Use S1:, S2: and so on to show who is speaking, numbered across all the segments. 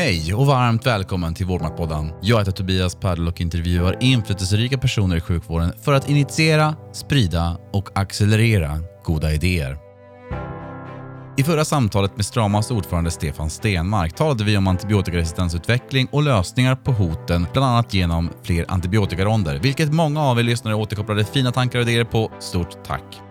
S1: Hej och varmt välkommen till Vårdmaktpodden. Jag heter Tobias Padel och intervjuar inflytelserika personer i sjukvården för att initiera, sprida och accelerera goda idéer. I förra samtalet med Stramas ordförande Stefan Stenmark talade vi om antibiotikaresistensutveckling och lösningar på hoten, bland annat genom fler antibiotikaronder, vilket många av er lyssnare återkopplade fina tankar och idéer på. Stort tack!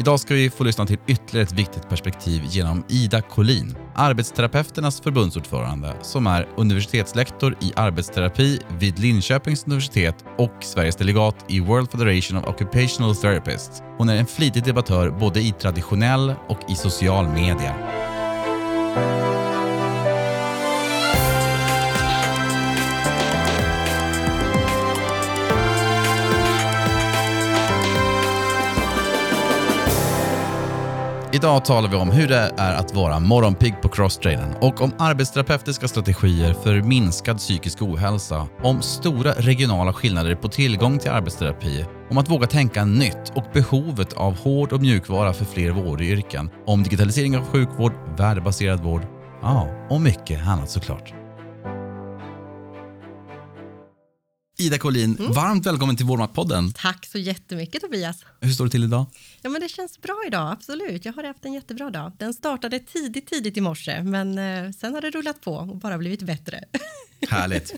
S1: Idag ska vi få lyssna till ytterligare ett viktigt perspektiv genom Ida Collin, arbetsterapeuternas förbundsordförande som är universitetslektor i arbetsterapi vid Linköpings universitet och Sveriges delegat i World Federation of Occupational Therapists. Hon är en flitig debattör både i traditionell och i social media. Idag talar vi om hur det är att vara morgonpigg på crosstrainen och om arbetsterapeutiska strategier för minskad psykisk ohälsa, om stora regionala skillnader på tillgång till arbetsterapi, om att våga tänka nytt och behovet av hård och mjukvara för fler vårdyrken, om digitalisering av sjukvård, värdebaserad vård, ja, och mycket annat såklart. Ida Collin, mm. varmt välkommen till Vårdmaktpodden.
S2: Tack så jättemycket Tobias.
S1: Hur står det till idag?
S2: Ja, men det känns bra idag, absolut. Jag har haft en jättebra dag. Den startade tidigt, tidigt i morse, men eh, sen har det rullat på och bara blivit bättre.
S1: Härligt.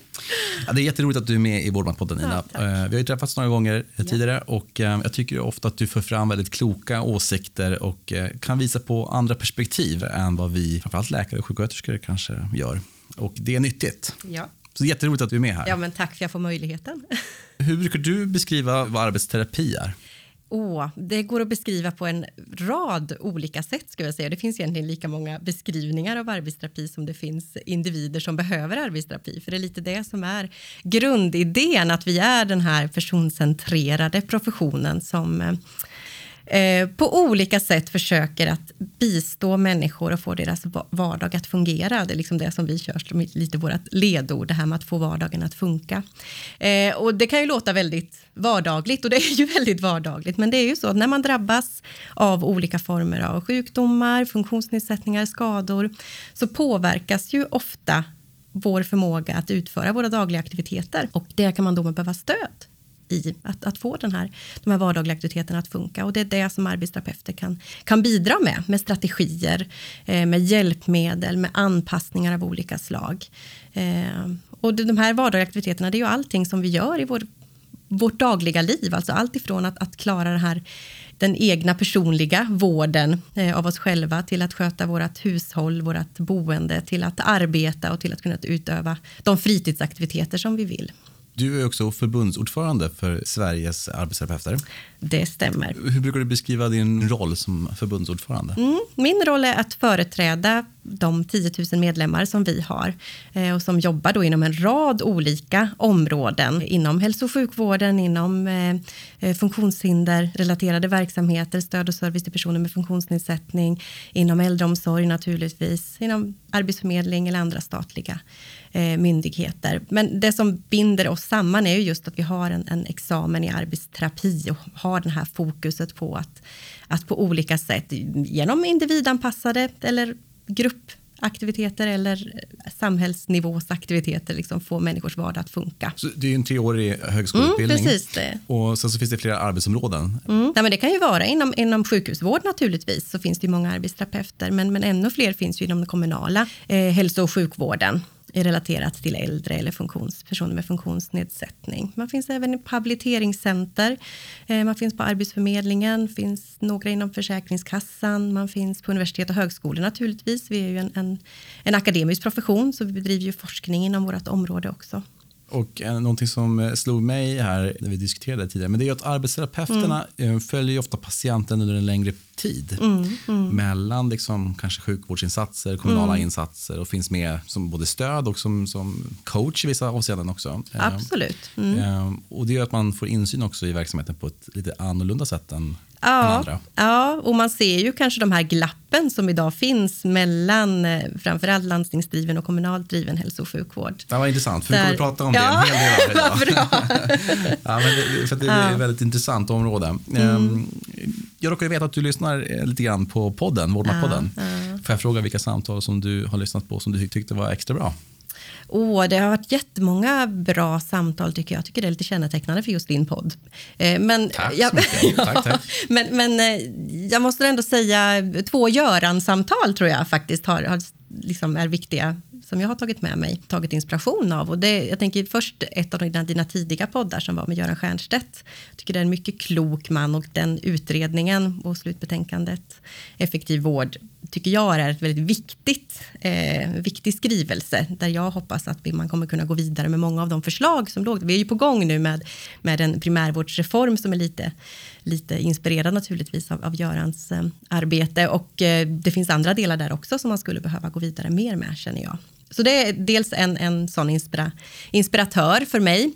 S1: Ja, det är jätteroligt att du är med i Vårdmaktpodden, Ina. Ja, eh, vi har träffats några gånger ja. tidigare och eh, jag tycker ofta att du för fram väldigt kloka åsikter och eh, kan visa på andra perspektiv än vad vi, framförallt läkare och sjuksköterskor, kanske gör. Och det är nyttigt.
S2: Ja.
S1: Så jätteroligt att du är med här.
S2: Ja, men tack för att jag får möjligheten.
S1: Hur brukar du beskriva vad arbetsterapi är?
S2: Oh, det går att beskriva på en rad olika sätt. Ska jag säga. Det finns egentligen lika många beskrivningar av arbetsterapi som det finns individer som behöver arbetsterapi. För det är lite det som är grundidén, att vi är den här personcentrerade professionen som eh, på olika sätt försöker att bistå människor och få deras vardag att fungera. Det är liksom det som vi kör som lite vårt ledord, det här med att få vardagen att funka. Eh, och det kan ju låta väldigt vardagligt och det är ju väldigt vardagligt, men det är ju så att när man drabbas av olika former av sjukdomar, funktionsnedsättningar, skador, så påverkas ju ofta vår förmåga att utföra våra dagliga aktiviteter och det kan man då behöva stöd i att, att få den här, de här vardagliga aktiviteterna att funka. Och det är det som arbetsterapeuter kan, kan bidra med, med strategier, eh, med hjälpmedel, med anpassningar av olika slag. Eh, och de här vardagliga aktiviteterna, det är ju allting som vi gör i vår, vårt dagliga liv, alltså allt ifrån att, att klara den här den egna personliga vården eh, av oss själva till att sköta vårt hushåll, vårt boende, till att arbeta och till att kunna utöva de fritidsaktiviteter som vi vill.
S1: Du är också förbundsordförande för Sveriges arbetsterapeuter.
S2: Det stämmer.
S1: Hur brukar du beskriva din roll som förbundsordförande?
S2: Mm, min roll är att företräda de 10 000 medlemmar som vi har eh, och som jobbar då inom en rad olika områden inom hälso och sjukvården, inom eh, eh funktionshinderrelaterade verksamheter, stöd och service till personer med funktionsnedsättning, inom äldreomsorg naturligtvis, inom arbetsförmedling eller andra statliga eh, myndigheter. Men det som binder oss samman är ju just att vi har en, en examen i arbetsterapi och har det här fokuset på att, att på olika sätt genom individanpassade eller gruppaktiviteter eller samhällsnivåsaktiviteter liksom få människors vardag att funka.
S1: Så det är en treårig högskoleutbildning.
S2: Mm, precis det.
S1: Och sen så finns det flera arbetsområden.
S2: Mm. Ja, men det kan ju vara inom, inom sjukhusvård naturligtvis, så finns det ju många arbetsterapeuter, men, men ännu fler finns ju inom den kommunala eh, hälso och sjukvården är relaterat till äldre eller funktions, personer med funktionsnedsättning. Man finns även i habiliteringscenter, eh, man finns på Arbetsförmedlingen, finns några inom Försäkringskassan, man finns på universitet och högskolor naturligtvis. Vi är ju en, en, en akademisk profession, så vi bedriver ju forskning inom vårt område också.
S1: Och någonting som eh, slog mig här när vi diskuterade tidigare, men det är att arbetsterapeuterna mm. Eh, följer ofta patienten under en längre tid. Mm, mm. Mellan liksom kanske sjukvårdsinsatser, kommunala mm. insatser och finns med som både stöd och som, som coach i vissa avseenden också.
S2: Eh, Absolut. Mm.
S1: Och det gör att man får insyn också i verksamheten på ett lite annorlunda sätt än
S2: Ja, ja, och man ser ju kanske de här glappen som idag finns mellan eh, framförallt landstingsdriven och kommunalt driven hälso och sjukvård.
S1: Det var intressant, för Där, vi kommer att prata om ja, det en hel del idag. ja, men det, för det är ett väldigt intressant område. Mm. Ehm, jag råkar veta att du lyssnar eh, lite grann på podden, Vårdmatpodden. Ja, ja. Får jag fråga vilka samtal som du har lyssnat på som du tyckte var extra bra?
S2: Oh, det har varit jättemånga bra samtal tycker jag. Jag tycker det är lite kännetecknande för just din podd.
S1: Eh, men, tack så mycket. ja, tack, tack.
S2: Men, men eh, jag måste ändå säga två Göran-samtal tror jag faktiskt har, har liksom är viktiga som jag har tagit med mig, tagit inspiration av. Och det, jag tänker först ett av dina, dina tidiga poddar som var med Göran Stiernstedt. Jag tycker det är en mycket klok man och den utredningen och slutbetänkandet Effektiv vård tycker jag är ett väldigt viktigt, eh, viktig skrivelse där jag hoppas att man kommer kunna gå vidare med många av de förslag som låg. Vi är ju på gång nu med, med en primärvårdsreform som är lite, lite inspirerad naturligtvis av, av Görans eh, arbete och eh, det finns andra delar där också som man skulle behöva gå vidare mer med känner jag. Så det är dels en, en sån inspira, inspiratör för mig.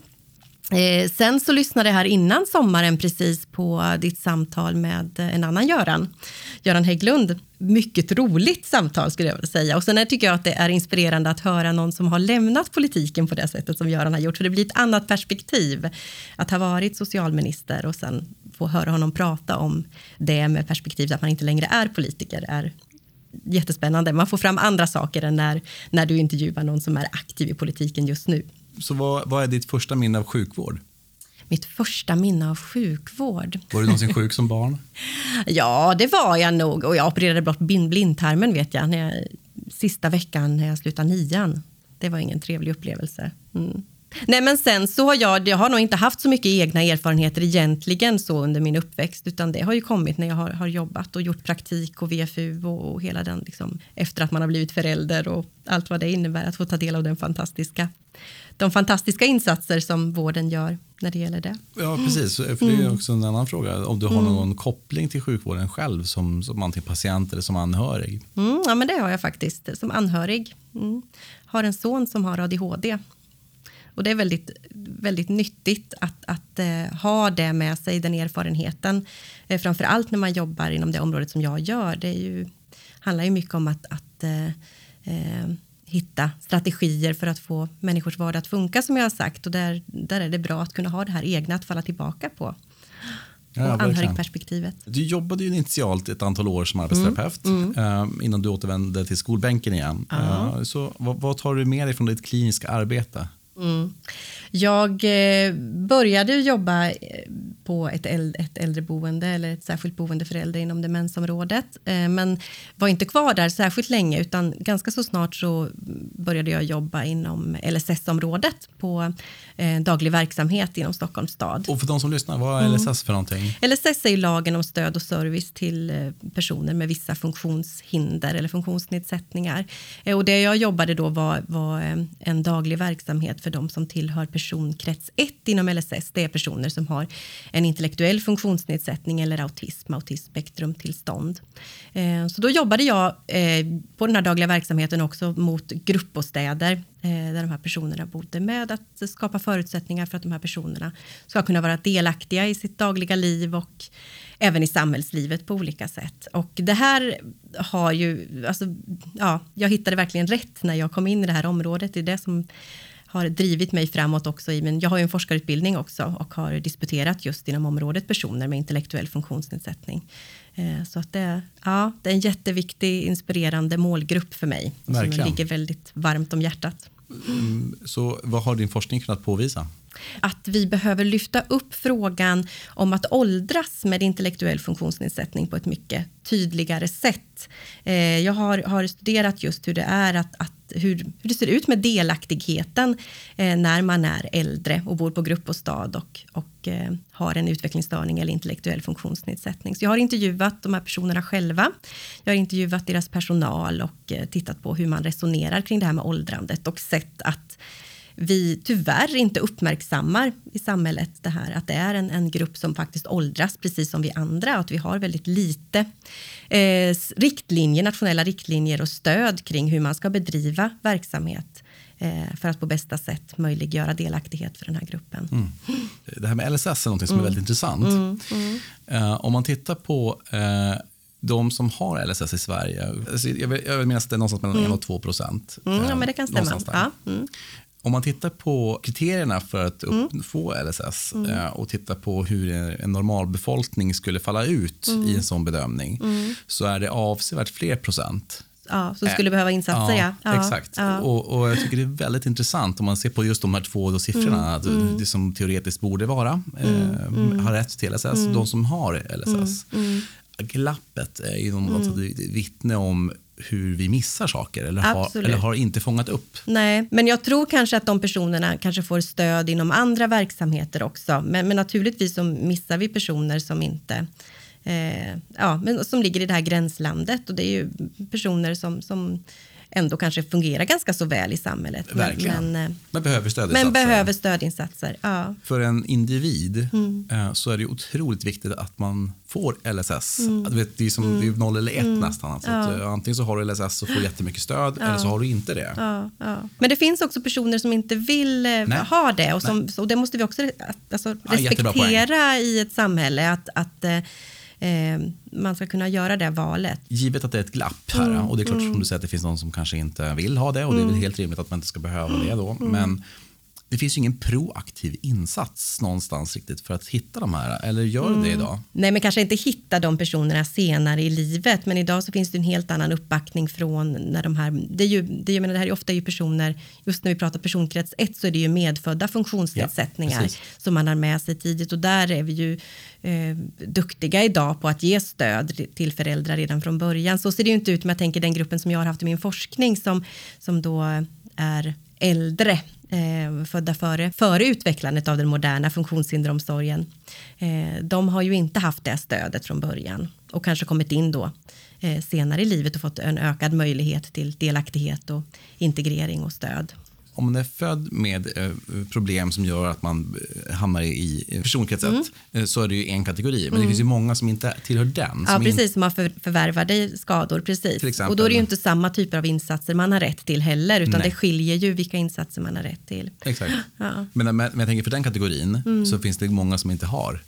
S2: Eh, sen så lyssnade jag här innan sommaren precis på ditt samtal med en annan Göran, Göran Hägglund. Mycket roligt samtal skulle jag vilja säga. Och sen tycker jag att det är inspirerande att höra någon som har lämnat politiken på det sättet som Göran har gjort. För det blir ett annat perspektiv att ha varit socialminister och sen få höra honom prata om det med perspektivet att man inte längre är politiker är jättespännande. Man får fram andra saker än när, när du intervjuar någon som är aktiv i politiken just nu.
S1: Så vad, vad är ditt första minne av sjukvård?
S2: Mitt första minne av sjukvård?
S1: Var du någonsin sjuk som barn?
S2: ja, det var jag nog. Och jag opererade bort blindtarmen vet jag, när jag, sista veckan när jag slutade nian. Det var ingen trevlig upplevelse. Mm. Nej, men sen så har jag, jag har nog inte haft så mycket egna erfarenheter egentligen så under min uppväxt, utan det har ju kommit när jag har, har jobbat och gjort praktik och VFU och, och hela den, liksom, efter att man har blivit förälder och allt vad det innebär att få ta del av den fantastiska, de fantastiska insatser som vården gör när det gäller det.
S1: Ja, precis. För det är mm. också en annan fråga. Om du har någon mm. koppling till sjukvården själv som, som antingen patient eller som anhörig?
S2: Mm, ja, men det har jag faktiskt som anhörig. Mm. Har en son som har ADHD och det är väldigt, väldigt nyttigt att, att eh, ha det med sig, den erfarenheten. Eh, framför allt när man jobbar inom det området som jag gör. Det är ju, handlar ju mycket om att, att eh, eh, hitta strategier för att få människors vardag att funka som jag har sagt. Och där, där är det bra att kunna ha det här egna att falla tillbaka på. Ja, anhörigperspektivet.
S1: Du jobbade ju initialt ett antal år som arbetsterapeut mm, mm. Eh, innan du återvände till skolbänken igen. Uh, så vad, vad, tar du med dig från ditt kliniska arbete? Mm.
S2: Jag eh, började jobba eh, på ett, ett äldreboende eller ett särskilt boende för äldre inom demensområdet. Eh, men var inte kvar där särskilt länge utan ganska så snart så började jag jobba inom LSS-området på daglig verksamhet inom Stockholms stad.
S1: Och för de som lyssnar, vad är LSS för någonting?
S2: LSS är lagen om stöd och service till personer med vissa funktionshinder eller funktionsnedsättningar. Och det jag jobbade då var, var en daglig verksamhet för de som tillhör personkrets 1 inom LSS. Det är personer som har en intellektuell funktionsnedsättning eller autism, autismspektrumtillstånd. Eh, så då jobbade jag eh, på den här dagliga verksamheten också mot gruppbostäder eh, där de här personerna bodde med att skapa förutsättningar för att de här personerna ska kunna vara delaktiga i sitt dagliga liv och även i samhällslivet på olika sätt. Och det här har ju, alltså, ja, jag hittade verkligen rätt när jag kom in i det här området. Det är det som har drivit mig framåt också. I, men jag har ju en forskarutbildning också och har disputerat just inom området personer med intellektuell funktionsnedsättning. Eh, så att det, ja, det är en jätteviktig, inspirerande målgrupp för mig. Verkligen. Som ligger väldigt varmt om hjärtat.
S1: Mm, så vad har din forskning kunnat påvisa?
S2: Att vi behöver lyfta upp frågan om att åldras med intellektuell funktionsnedsättning på ett mycket tydligare sätt. Eh, jag har, har studerat just hur det är att, att hur, hur det ser ut med delaktigheten eh, när man är äldre och bor på gruppbostad och, och eh, har en utvecklingsstörning eller intellektuell funktionsnedsättning. Så jag har intervjuat de här personerna själva. Jag har intervjuat deras personal och eh, tittat på hur man resonerar kring det här med åldrandet och sett att vi tyvärr inte uppmärksammar i samhället det här att det är en, en grupp som faktiskt åldras precis som vi andra och att vi har väldigt lite eh, riktlinjer, nationella riktlinjer och stöd kring hur man ska bedriva verksamhet eh, för att på bästa sätt möjliggöra delaktighet för den här gruppen. Mm.
S1: Det här med LSS är något som mm. är väldigt intressant. Mm. mm. Eh, om man tittar på eh, de som har LSS i Sverige, alltså jag, vill, jag vill minnas att det är någonstans mellan mm. 1 och 2 procent.
S2: Mm, ja, men det kan stämma. Ja. Mm.
S1: Om man tittar på kriterierna för att upp, mm. få LSS mm. Eh, och tittar på hur en normalbefolkning skulle falla ut mm. i en sån bedömning mm. så är det avsevärt fler procent
S2: ja, som skulle behöva insatser. Ja, ja.
S1: exakt. Och, och, jag tycker det är väldigt intressant om man ser på just de här två då siffrorna. Mm, mm. Det som teoretiskt borde vara, mm, eh, mm. har rätt till LSS, mm. de som har LSS. Glappet är ju något mm. vittne om hur vi missar saker eller har, eller har inte fångat upp.
S2: Nej, men jag tror kanske att de personerna kanske får stöd inom andra verksamheter också. Men, men naturligtvis så missar vi personer som inte eh, ja, men som ligger i det här gränslandet och det är ju personer som, som ändå kanske fungerar ganska så väl i samhället.
S1: Verkligen. Men, eh, men behöver stödinsatser.
S2: Men behöver stödinsatser, ja.
S1: För en individ mm. Eh, så är det otroligt viktigt att man får LSS. Mm. Vet, det är som mm. det är noll eller ett mm. nästan. Alltså ja. att, eh, antingen så har du LSS och får jättemycket stöd ja. eller så har du inte det.
S2: Men det finns också personer som inte vill Nej. ha det och, som, och det måste vi också alltså, respektera i ett samhälle. att, att man ska kunna göra det valet.
S1: Givet att det är ett glapp här mm, och det är klart mm. som du säger att det finns någon som kanske inte vill ha det och det är väl mm. helt rimligt att man inte ska behöva det då. Mm. Men det finns ju ingen proaktiv insats någonstans riktigt för att hitta de här, eller gör det mm. idag?
S2: Nej, men kanske inte hitta de personerna senare i livet, men idag så finns det en helt annan uppbackning från när de här, det är ju, det, jag menar, det här är ofta ju personer, just när vi pratar personkrets 1 så är det ju medfödda funktionsnedsättningar ja, som man har med sig tidigt och där är vi ju eh, duktiga idag på att ge stöd till föräldrar redan från början. Så ser det ju inte ut, men jag tänker den gruppen som jag har haft i min forskning som, som då är äldre eh, födda före, före utvecklandet av den moderna funktionshinderomsorgen. Eh, de har ju inte haft det stödet från början och kanske kommit in då eh, senare i livet och fått en ökad möjlighet till delaktighet och integrering och stöd
S1: om man är född med eh, problem som gör att man eh, hamnar i personkrets 1 mm. Eh, så är det ju en kategori. Men mm. det finns ju många som inte tillhör den.
S2: Ja, precis, som har för, förvärvade skador. Precis. Och då är det ju inte samma typer av insatser man har rätt till heller, utan Nej. det skiljer ju vilka insatser man har rätt till.
S1: Exakt. Ja. Men, men, jag tänker för den kategorin mm. så finns det många som inte har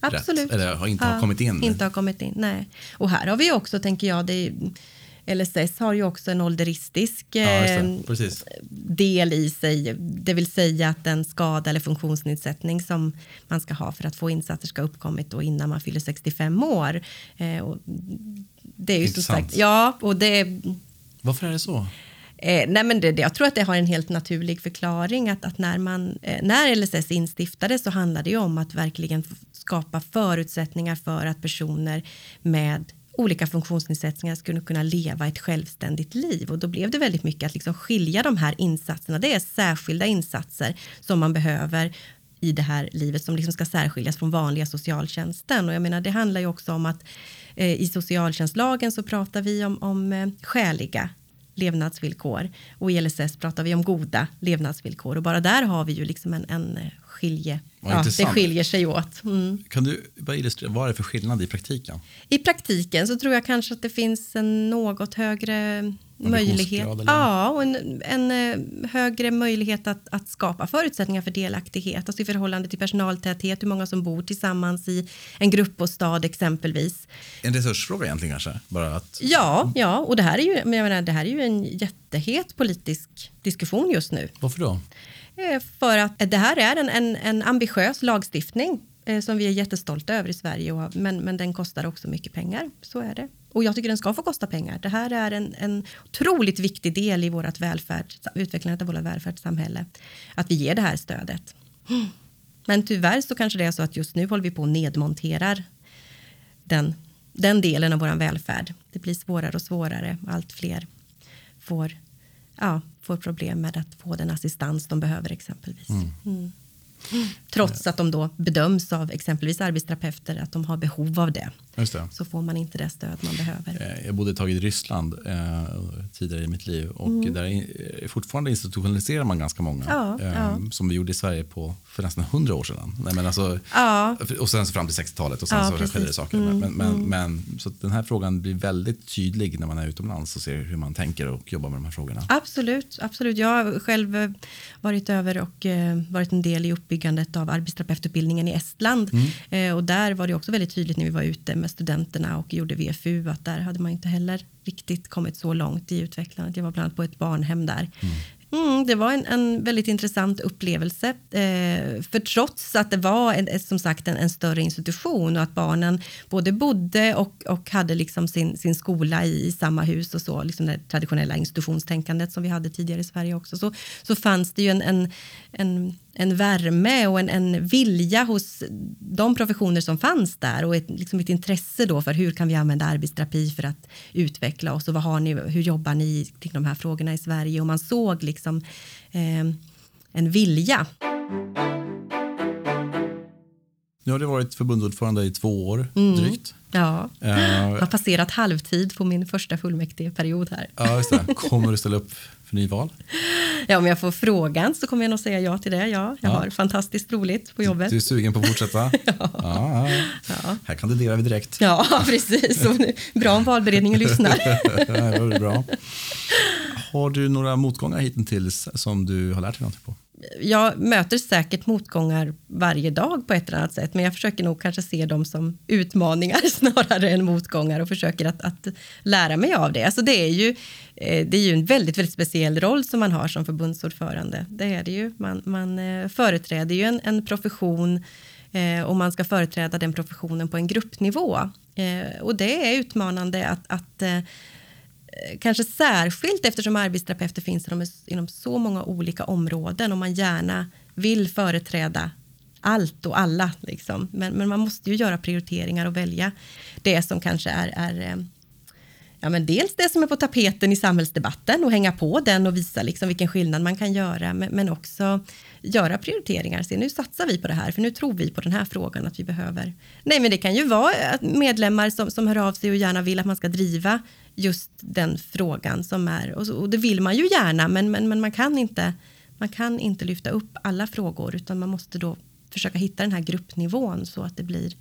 S2: Absolut.
S1: rätt. Eller har inte ja, har kommit in.
S2: Inte har kommit in, nej. Och här har vi också, tänker jag, det är, LSS har ju också en ålderistisk ja, eh, del i sig, det vill säga att den skada eller funktionsnedsättning som man ska ha för att få insatser ska ha uppkommit då innan man fyller 65 år. Eh, det är ju som sagt, ja, och det...
S1: Varför är det så?
S2: Eh, nej men det, det, jag tror att det har en helt naturlig förklaring att, att när, man, eh, när LSS instiftades så handlade det om att verkligen skapa förutsättningar för att personer med olika funktionsnedsättningar skulle kunna leva ett självständigt liv. Och då blev det väldigt mycket att liksom skilja de här insatserna. Det är särskilda insatser som man behöver i det här livet som liksom ska särskiljas från vanliga socialtjänsten. Och jag menar, det handlar ju också om att eh, i socialtjänstlagen så pratar vi om, om eh, skäliga levnadsvillkor och i LSS pratar vi om goda levnadsvillkor och bara där har vi ju liksom en, en skilje, ja, det skiljer sig åt. Mm.
S1: Kan du bara illustrera, vad är det för skillnad i praktiken?
S2: I praktiken så tror jag kanske att det finns en något högre möjlighet. Ja, och en, en, eh, högre möjlighet att, att skapa förutsättningar för delaktighet, alltså i förhållande till personaltäthet, hur många som bor tillsammans i en gruppbostad exempelvis.
S1: En resursfråga egentligen kanske? Bara att...
S2: Ja, ja, och det här är ju, jag menar, det här är ju en jättehet politisk diskussion just nu.
S1: Varför då?
S2: Eh, för att det här är en, en, en ambitiös lagstiftning eh, som vi är jättestolta över i Sverige, men, men den kostar också mycket pengar. Så är det. Och jag tycker den ska få kosta pengar. Det här är en, en otroligt viktig del i vårt välfärd, utvecklandet av vårt välfärdssamhälle. Att vi ger det här stödet. Men tyvärr så kanske det är så att just nu håller vi på att nedmonterar den, den delen av vår välfärd. Det blir svårare och svårare. Allt fler får ja, får problem med att få den assistans de behöver exempelvis. Mm. Mm. Trots att de då bedöms av exempelvis arbetsterapeuter att de har behov av det. Så får man inte det stöd man behöver.
S1: Eh, jag bodde ett tag i Ryssland eh, tidigare i mitt liv och mm. där är, fortfarande institutionaliserar man ganska många. Ja, eh, ja. Som vi gjorde i Sverige på, för nästan hundra år sedan. Nej, men alltså, ja. Och sen så fram till 60-talet och sen så skedde det saker. Mm, men, men, mm. men, så den här frågan blir väldigt tydlig när man är utomlands och ser hur man tänker och jobbar med de här frågorna.
S2: Absolut, absolut. Jag har själv eh, varit över och eh, varit en del i uppbyggandet av arbetsterapeututbildningen i Estland. Mm. Eh, och där var det också väldigt tydligt när vi var ute med studenterna och gjorde VFU att där hade man inte heller riktigt kommit så långt i utvecklandet. Jag var bland annat på ett barnhem där mm. Mm, det var en, en, väldigt intressant upplevelse. Eh, för trots att det var en, som sagt en, en, större institution och att barnen både bodde och, och hade liksom sin, sin skola i, i samma hus och så, liksom det traditionella institutionstänkandet som vi hade tidigare i Sverige också, så, så fanns det ju en, en, en en värme och en, en, vilja hos de professioner som fanns där och ett, liksom ett intresse då för hur kan vi använda arbetsterapi för att utveckla oss och vad har ni, hur jobbar ni kring de här frågorna i Sverige och man såg liksom eh, en vilja.
S1: Nu har du varit förbundsordförande i två år mm. drygt.
S2: Ja, uh, jag har passerat halvtid på min första fullmäktigeperiod här.
S1: Ja, just det. Kommer du ställa upp för nyval?
S2: Ja, om jag får frågan så kommer jag nog säga ja till det. Ja, jag ja. har fantastiskt roligt på jobbet.
S1: Du är sugen på att fortsätta? ja. Ja, ja. Här kandiderar vi direkt.
S2: Ja, precis. bra om valberedningen lyssnar.
S1: ja, det bra. Har du några motgångar hittills som du har lärt dig någonting på?
S2: Jag möter säkert motgångar varje dag på ett eller annat sätt, men jag försöker nog kanske se dem som utmaningar snarare än motgångar och försöker att, att lära mig av det. Alltså det, är ju, eh, det är ju en väldigt, väldigt speciell roll som man har som förbundsordförande. Det är det ju. Man, man eh, företräder ju en, en profession eh, och man ska företräda den professionen på en gruppnivå. Och det är utmanande att, att Eh, kanske särskilt eftersom arbetsterapeuter finns inom, inom så många olika områden och man gärna vill företräda allt och alla. Liksom. Men, men, man måste ju göra prioriteringar och välja det som kanske är, är eh, ja, men dels det som är på tapeten i samhällsdebatten och hänga på den och visa liksom vilken skillnad man kan göra, men, men också göra prioriteringar. Se, nu satsar vi på det här, för nu tror vi på den här frågan att vi behöver. Nej, men det kan ju vara eh, medlemmar som, som hör av sig och gärna vill att man ska driva just den frågan som är, och, så, och det vill man ju gärna, men, men, men man, kan inte, man kan inte lyfta upp alla frågor, utan man måste då försöka hitta den här gruppnivån så att det blir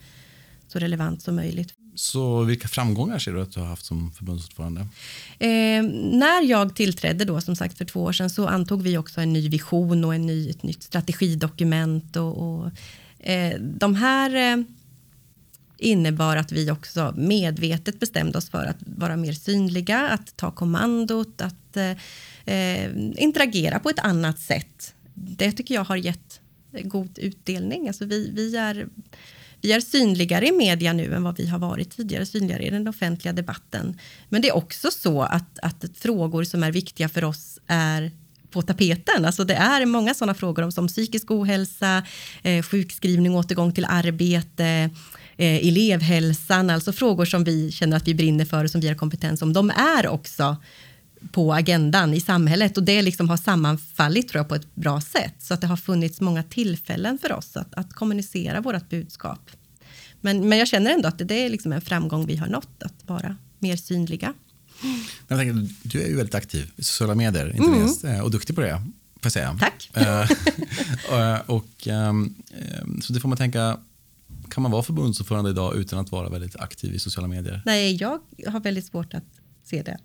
S2: så relevant som möjligt.
S1: Så vilka framgångar ser du att du har haft som förbundsordförande?
S2: Eh, när jag tillträdde då, som sagt för två år sedan, så antog vi också en ny vision och en ny, ett nytt strategidokument. Och, och eh, de här eh, innebar att vi också medvetet bestämde oss för att vara mer synliga, att ta kommandot, att eh, eh, interagera på ett annat sätt. Det tycker jag har gett god utdelning. Alltså vi, vi, är, vi är synligare i media nu än vad vi har varit tidigare, synligare i den offentliga debatten. Men det är också så att, att frågor som är viktiga för oss är på tapeten. Alltså det är många sådana frågor om som psykisk ohälsa, eh, sjukskrivning, återgång till arbete, eh, elevhälsan, alltså frågor som vi känner att vi brinner för och som vi har kompetens om, de är också på agendan i samhället och det liksom har sammanfallit tror jag, på ett bra sätt. Så att det har funnits många tillfällen för oss att, att kommunicera vårt budskap. Men, men jag känner ändå att det, det är liksom en framgång vi har nått, att vara mer synliga.
S1: Jag tänker, du är ju väldigt aktiv i sociala medier, inte mm. minst, eh, och duktig på det. Får jag säga.
S2: Tack.
S1: Eh, och, och, ehm, ehm, så det får man tänka, kan man vara förbundsordförande idag utan att vara väldigt aktiv i sociala medier?
S2: Nej, jag har väldigt svårt att se det.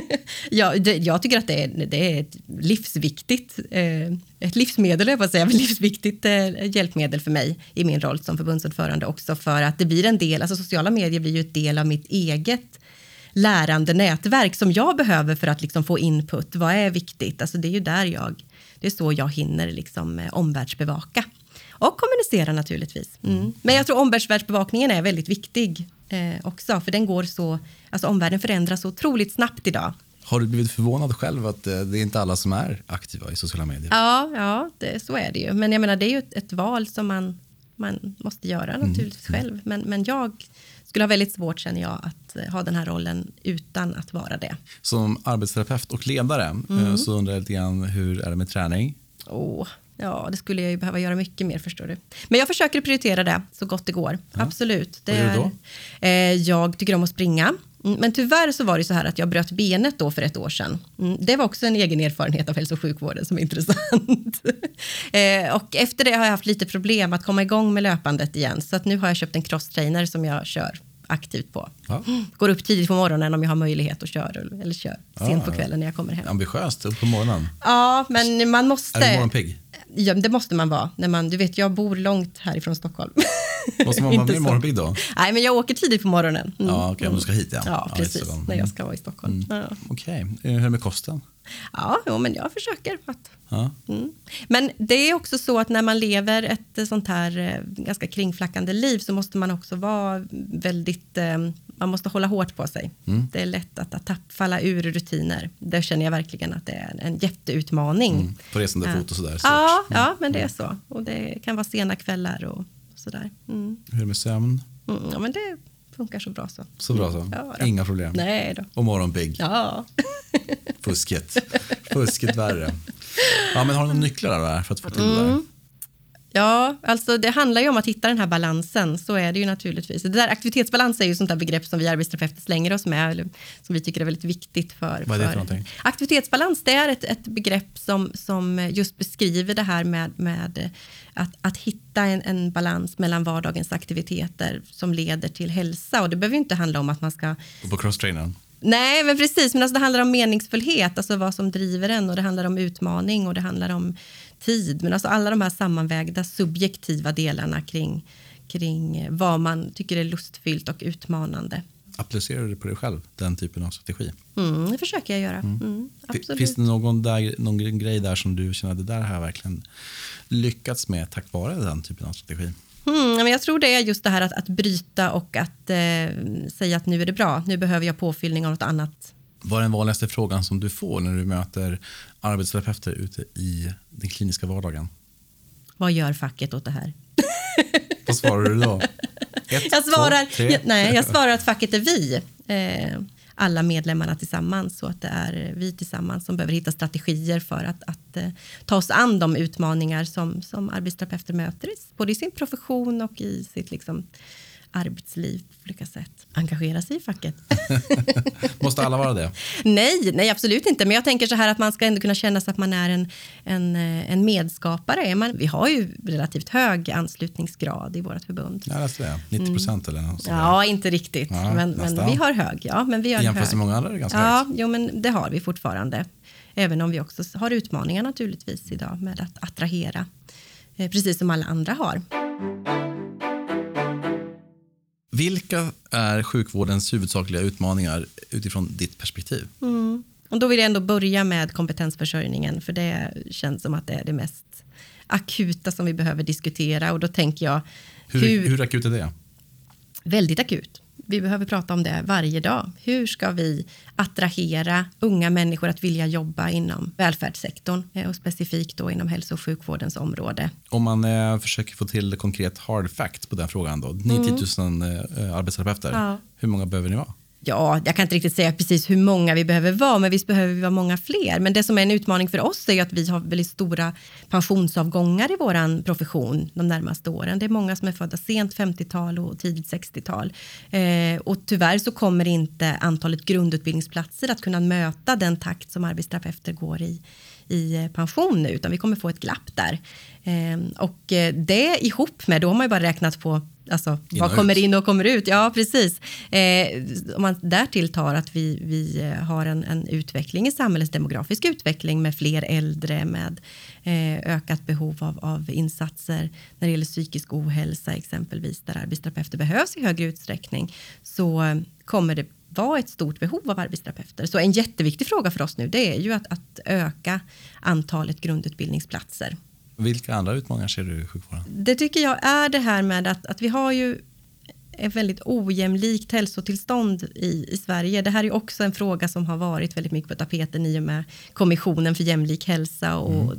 S2: jag, det, jag tycker att det är, det är ett livsviktigt eh, ett livsmedel, jag säga, livsviktigt eh, hjälpmedel för mig i min roll som förbundsordförande också för att det blir en del, alltså sociala medier blir ju ett del av mitt eget lärande nätverk som jag behöver för att liksom få input. Vad är viktigt? Alltså det är ju där jag, det är så jag hinner liksom eh, omvärldsbevaka. Och kommunicera naturligtvis. Mm. Men jag tror omvärldsbevakningen är väldigt viktig eh, också, för den går så, alltså omvärlden förändras så otroligt snabbt idag.
S1: Har du blivit förvånad själv att eh, det är inte alla som är aktiva i sociala medier?
S2: Ja, ja det, så är det ju. Men jag menar, det är ju ett, ett val som man, man måste göra mm. naturligtvis mm. själv. Men, men jag skulle ha väldigt svårt, känner jag, att eh, ha den här rollen utan att vara det.
S1: Som arbetsterapeut och ledare eh, mm. så undrar jag lite grann, hur är det med träning?
S2: Oh, Ja, det skulle jag ju behöva göra mycket mer förstår du. Men jag försöker prioritera det så gott det går. Ja. Absolut.
S1: Det Vad gör du då?
S2: Är, eh, jag tycker om att springa. Mm, men tyvärr så var det så här att jag bröt benet då för ett år sedan. Mm, det var också en egen erfarenhet av hälso och sjukvården som är intressant. eh, och efter det har jag haft lite problem att komma igång med löpandet igen. Så att nu har jag köpt en crosstrainer som jag kör aktivt på. Ja. Går upp tidigt på morgonen om jag har möjlighet att köra eller kör sent på kvällen när jag kommer hem.
S1: Ambitiöst, upp på morgonen.
S2: Ja, men man måste...
S1: Är du morgonpigg?
S2: Ja, det måste man vara. När man, du vet, jag bor långt härifrån Stockholm.
S1: Måste man vara
S2: så.
S1: morgonpigg då?
S2: Nej, men jag åker tidigt på morgonen. Mm.
S1: Ja, okej, om du ska hit ja.
S2: Ja, precis.
S1: Mm.
S2: När jag ska vara i Stockholm. Ja,
S1: Okej, Eh, hur är det med kosten?
S2: ja jo, men jag försöker. Att,
S1: Ja.
S2: mm. Men det är också så att när man lever ett eh, sånt här eh, ganska kringflackande liv så måste man också vara väldigt... Man måste hålla hårt på sig.
S1: Mm.
S2: Det är lätt att, att tapp, falla ur rutiner. Det känner jag verkligen att det är en, en jätteutmaning.
S1: Mm. På resande fot och sådär.
S2: Ja,
S1: såklart.
S2: ja, men det är så. Och det kan vara sena kvällar och sådär. Mm.
S1: Hur är det med sömn?
S2: Mm, ja, men det funkar så bra så.
S1: Så bra så?
S2: Ja.
S1: Inga problem?
S2: Nej då.
S1: Och morgonpigg?
S2: Ja.
S1: Fusket. Fusket värre. Ja, men har du några nycklar där för att få till det
S2: Mm.
S1: där?
S2: Ja, alltså det handlar ju om att hitta den här balansen. Så är det ju naturligtvis. Det där aktivitetsbalans är ju sånt där begrepp som vi arbetsterapeuter slänger oss med, eller som vi tycker är väldigt viktigt för.
S1: Vad är det för någonting?
S2: Aktivitetsbalans, det är ett, ett begrepp som, som just beskriver det här med, med att, att hitta en, en balans mellan vardagens aktiviteter som leder till hälsa. Och det behöver ju inte handla om att man ska
S1: Och på crosstrainern?
S2: Nej, men precis. Men alltså det handlar om meningsfullhet, alltså vad som driver en. Och det handlar om utmaning och det handlar om tid. Men alltså alla de här sammanvägda subjektiva delarna kring, kring vad man tycker är lustfyllt och utmanande.
S1: Applicerar du det på dig själv, den typen av strategi?
S2: Mm, det försöker jag göra. Mm,
S1: F-
S2: absolut.
S1: Finns det någon, där, någon grej där som du känner att det där har jag verkligen lyckats med tack vare den typen av strategi?
S2: Mm, men jag tror det är just det här att, att bryta och att eh, säga att nu är det bra. Nu behöver jag påfyllning av något annat.
S1: Vad är den vanligaste frågan som du får när du möter arbetsterapeuter ute i den kliniska vardagen?
S2: Vad gör facket åt det här?
S1: Vad svarar du då? Ett,
S2: Jag svarar,
S1: två, tre?
S2: jag, nej, jag svarar att facket är vi. Eh, alla medlemmarna tillsammans. Så att det är vi tillsammans som behöver hitta strategier för att, att eh, ta oss an de utmaningar som, som arbetsterapeuter möter, både i sin profession och i sitt liksom, arbetsliv på olika sätt. Engagera sig i facket.
S1: Måste alla vara det?
S2: nej, nej, absolut inte. Men jag tänker så här att man ska ändå kunna känna sig att man är en, en, eh, en medskapare. Är man, vi har ju relativt hög anslutningsgrad i vårt förbund.
S1: Läste det. 90 procent eller något.
S2: Ja, inte riktigt.
S1: Ja,
S2: men, men vi har hög. Ja, men vi har hög.
S1: med många andra är det ganska
S2: Ja,
S1: högt.
S2: jo, men det har vi fortfarande. Även om vi också har utmaningar naturligtvis idag med att attrahera, eh, precis som alla andra har.
S1: Vilka är sjukvårdens huvudsakliga utmaningar utifrån ditt perspektiv?
S2: Och då vill jag ändå börja med kompetensförsörjningen, för det känns som att det är det mest akuta som vi behöver diskutera. Och då tänker jag,
S1: Hur,
S2: hur,
S1: hur akut är det?
S2: väldigt akut. Vi behöver prata om det varje dag. Hur ska vi attrahera unga människor att vilja jobba inom välfärdssektorn eh, och specifikt då inom hälso och sjukvårdens område?
S1: Om man eh, försöker få till konkret hard fact på den frågan då. 90 000 eh, arbetsterapeuter.
S2: Ja.
S1: Hur många behöver ni vara?
S2: Ja, jag kan inte riktigt säga precis hur många vi behöver vara, men visst behöver vi vara många fler. Men det som är en utmaning för oss är att vi har väldigt stora pensionsavgångar i vår profession de närmaste åren. Det är många som är födda sent 50-tal och tidigt 60-tal. Eh, och tyvärr så kommer inte antalet grundutbildningsplatser att kunna möta den takt som arbetsterapeuter går i i pension nu, utan vi kommer få ett glapp där. Eh, och eh, det ihop med, då har man ju bara räknat på alltså, vad kommer in och kommer ut. Ja, precis. Eh, om man därtill tar att vi, vi eh, har en, en utveckling i samhällets demografisk utveckling med fler äldre, med eh, ökat behov av, av insatser när det gäller psykisk ohälsa exempelvis, där arbetsterapeuter behövs i högre utsträckning, så kommer det vara ett stort behov av arbetsterapeuter. Så en jätteviktig fråga för oss nu, det är ju att, att öka antalet grundutbildningsplatser.
S1: Vilka andra utmaningar ser du i sjukvården?
S2: Det tycker jag är det här med att, att vi har ju ett väldigt ojämlikt hälsotillstånd i, i Sverige. Det här är också en fråga som har varit väldigt mycket på tapeten i och med Kommissionen för jämlik hälsa och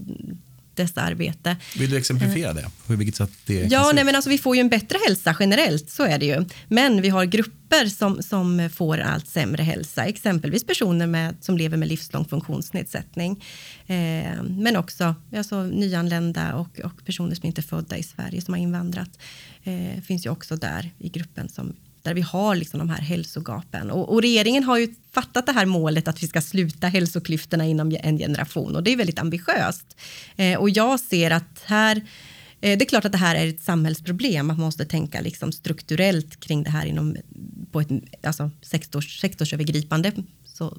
S2: dess arbete.
S1: Vill du exemplifiera det? På vilket sätt det
S2: Ja, nej, men alltså, vi får ju en bättre hälsa generellt, så är det ju. Men vi har grupper som, som får allt sämre hälsa, exempelvis personer med, som lever med livslång funktionsnedsättning. Eh, men också alltså, nyanlända och, och personer som inte är födda i Sverige, som har invandrat. Eh, finns ju också där i gruppen som där vi har liksom de här hälsogapen. Och, och regeringen har ju fattat det här målet att vi ska sluta hälsoklyftorna inom en generation och det är väldigt ambitiöst. Eh, och jag ser att här eh, det är klart att det här är ett samhällsproblem, man måste tänka liksom strukturellt kring det här inom, på ett alltså sektors, sektorsövergripande. Så,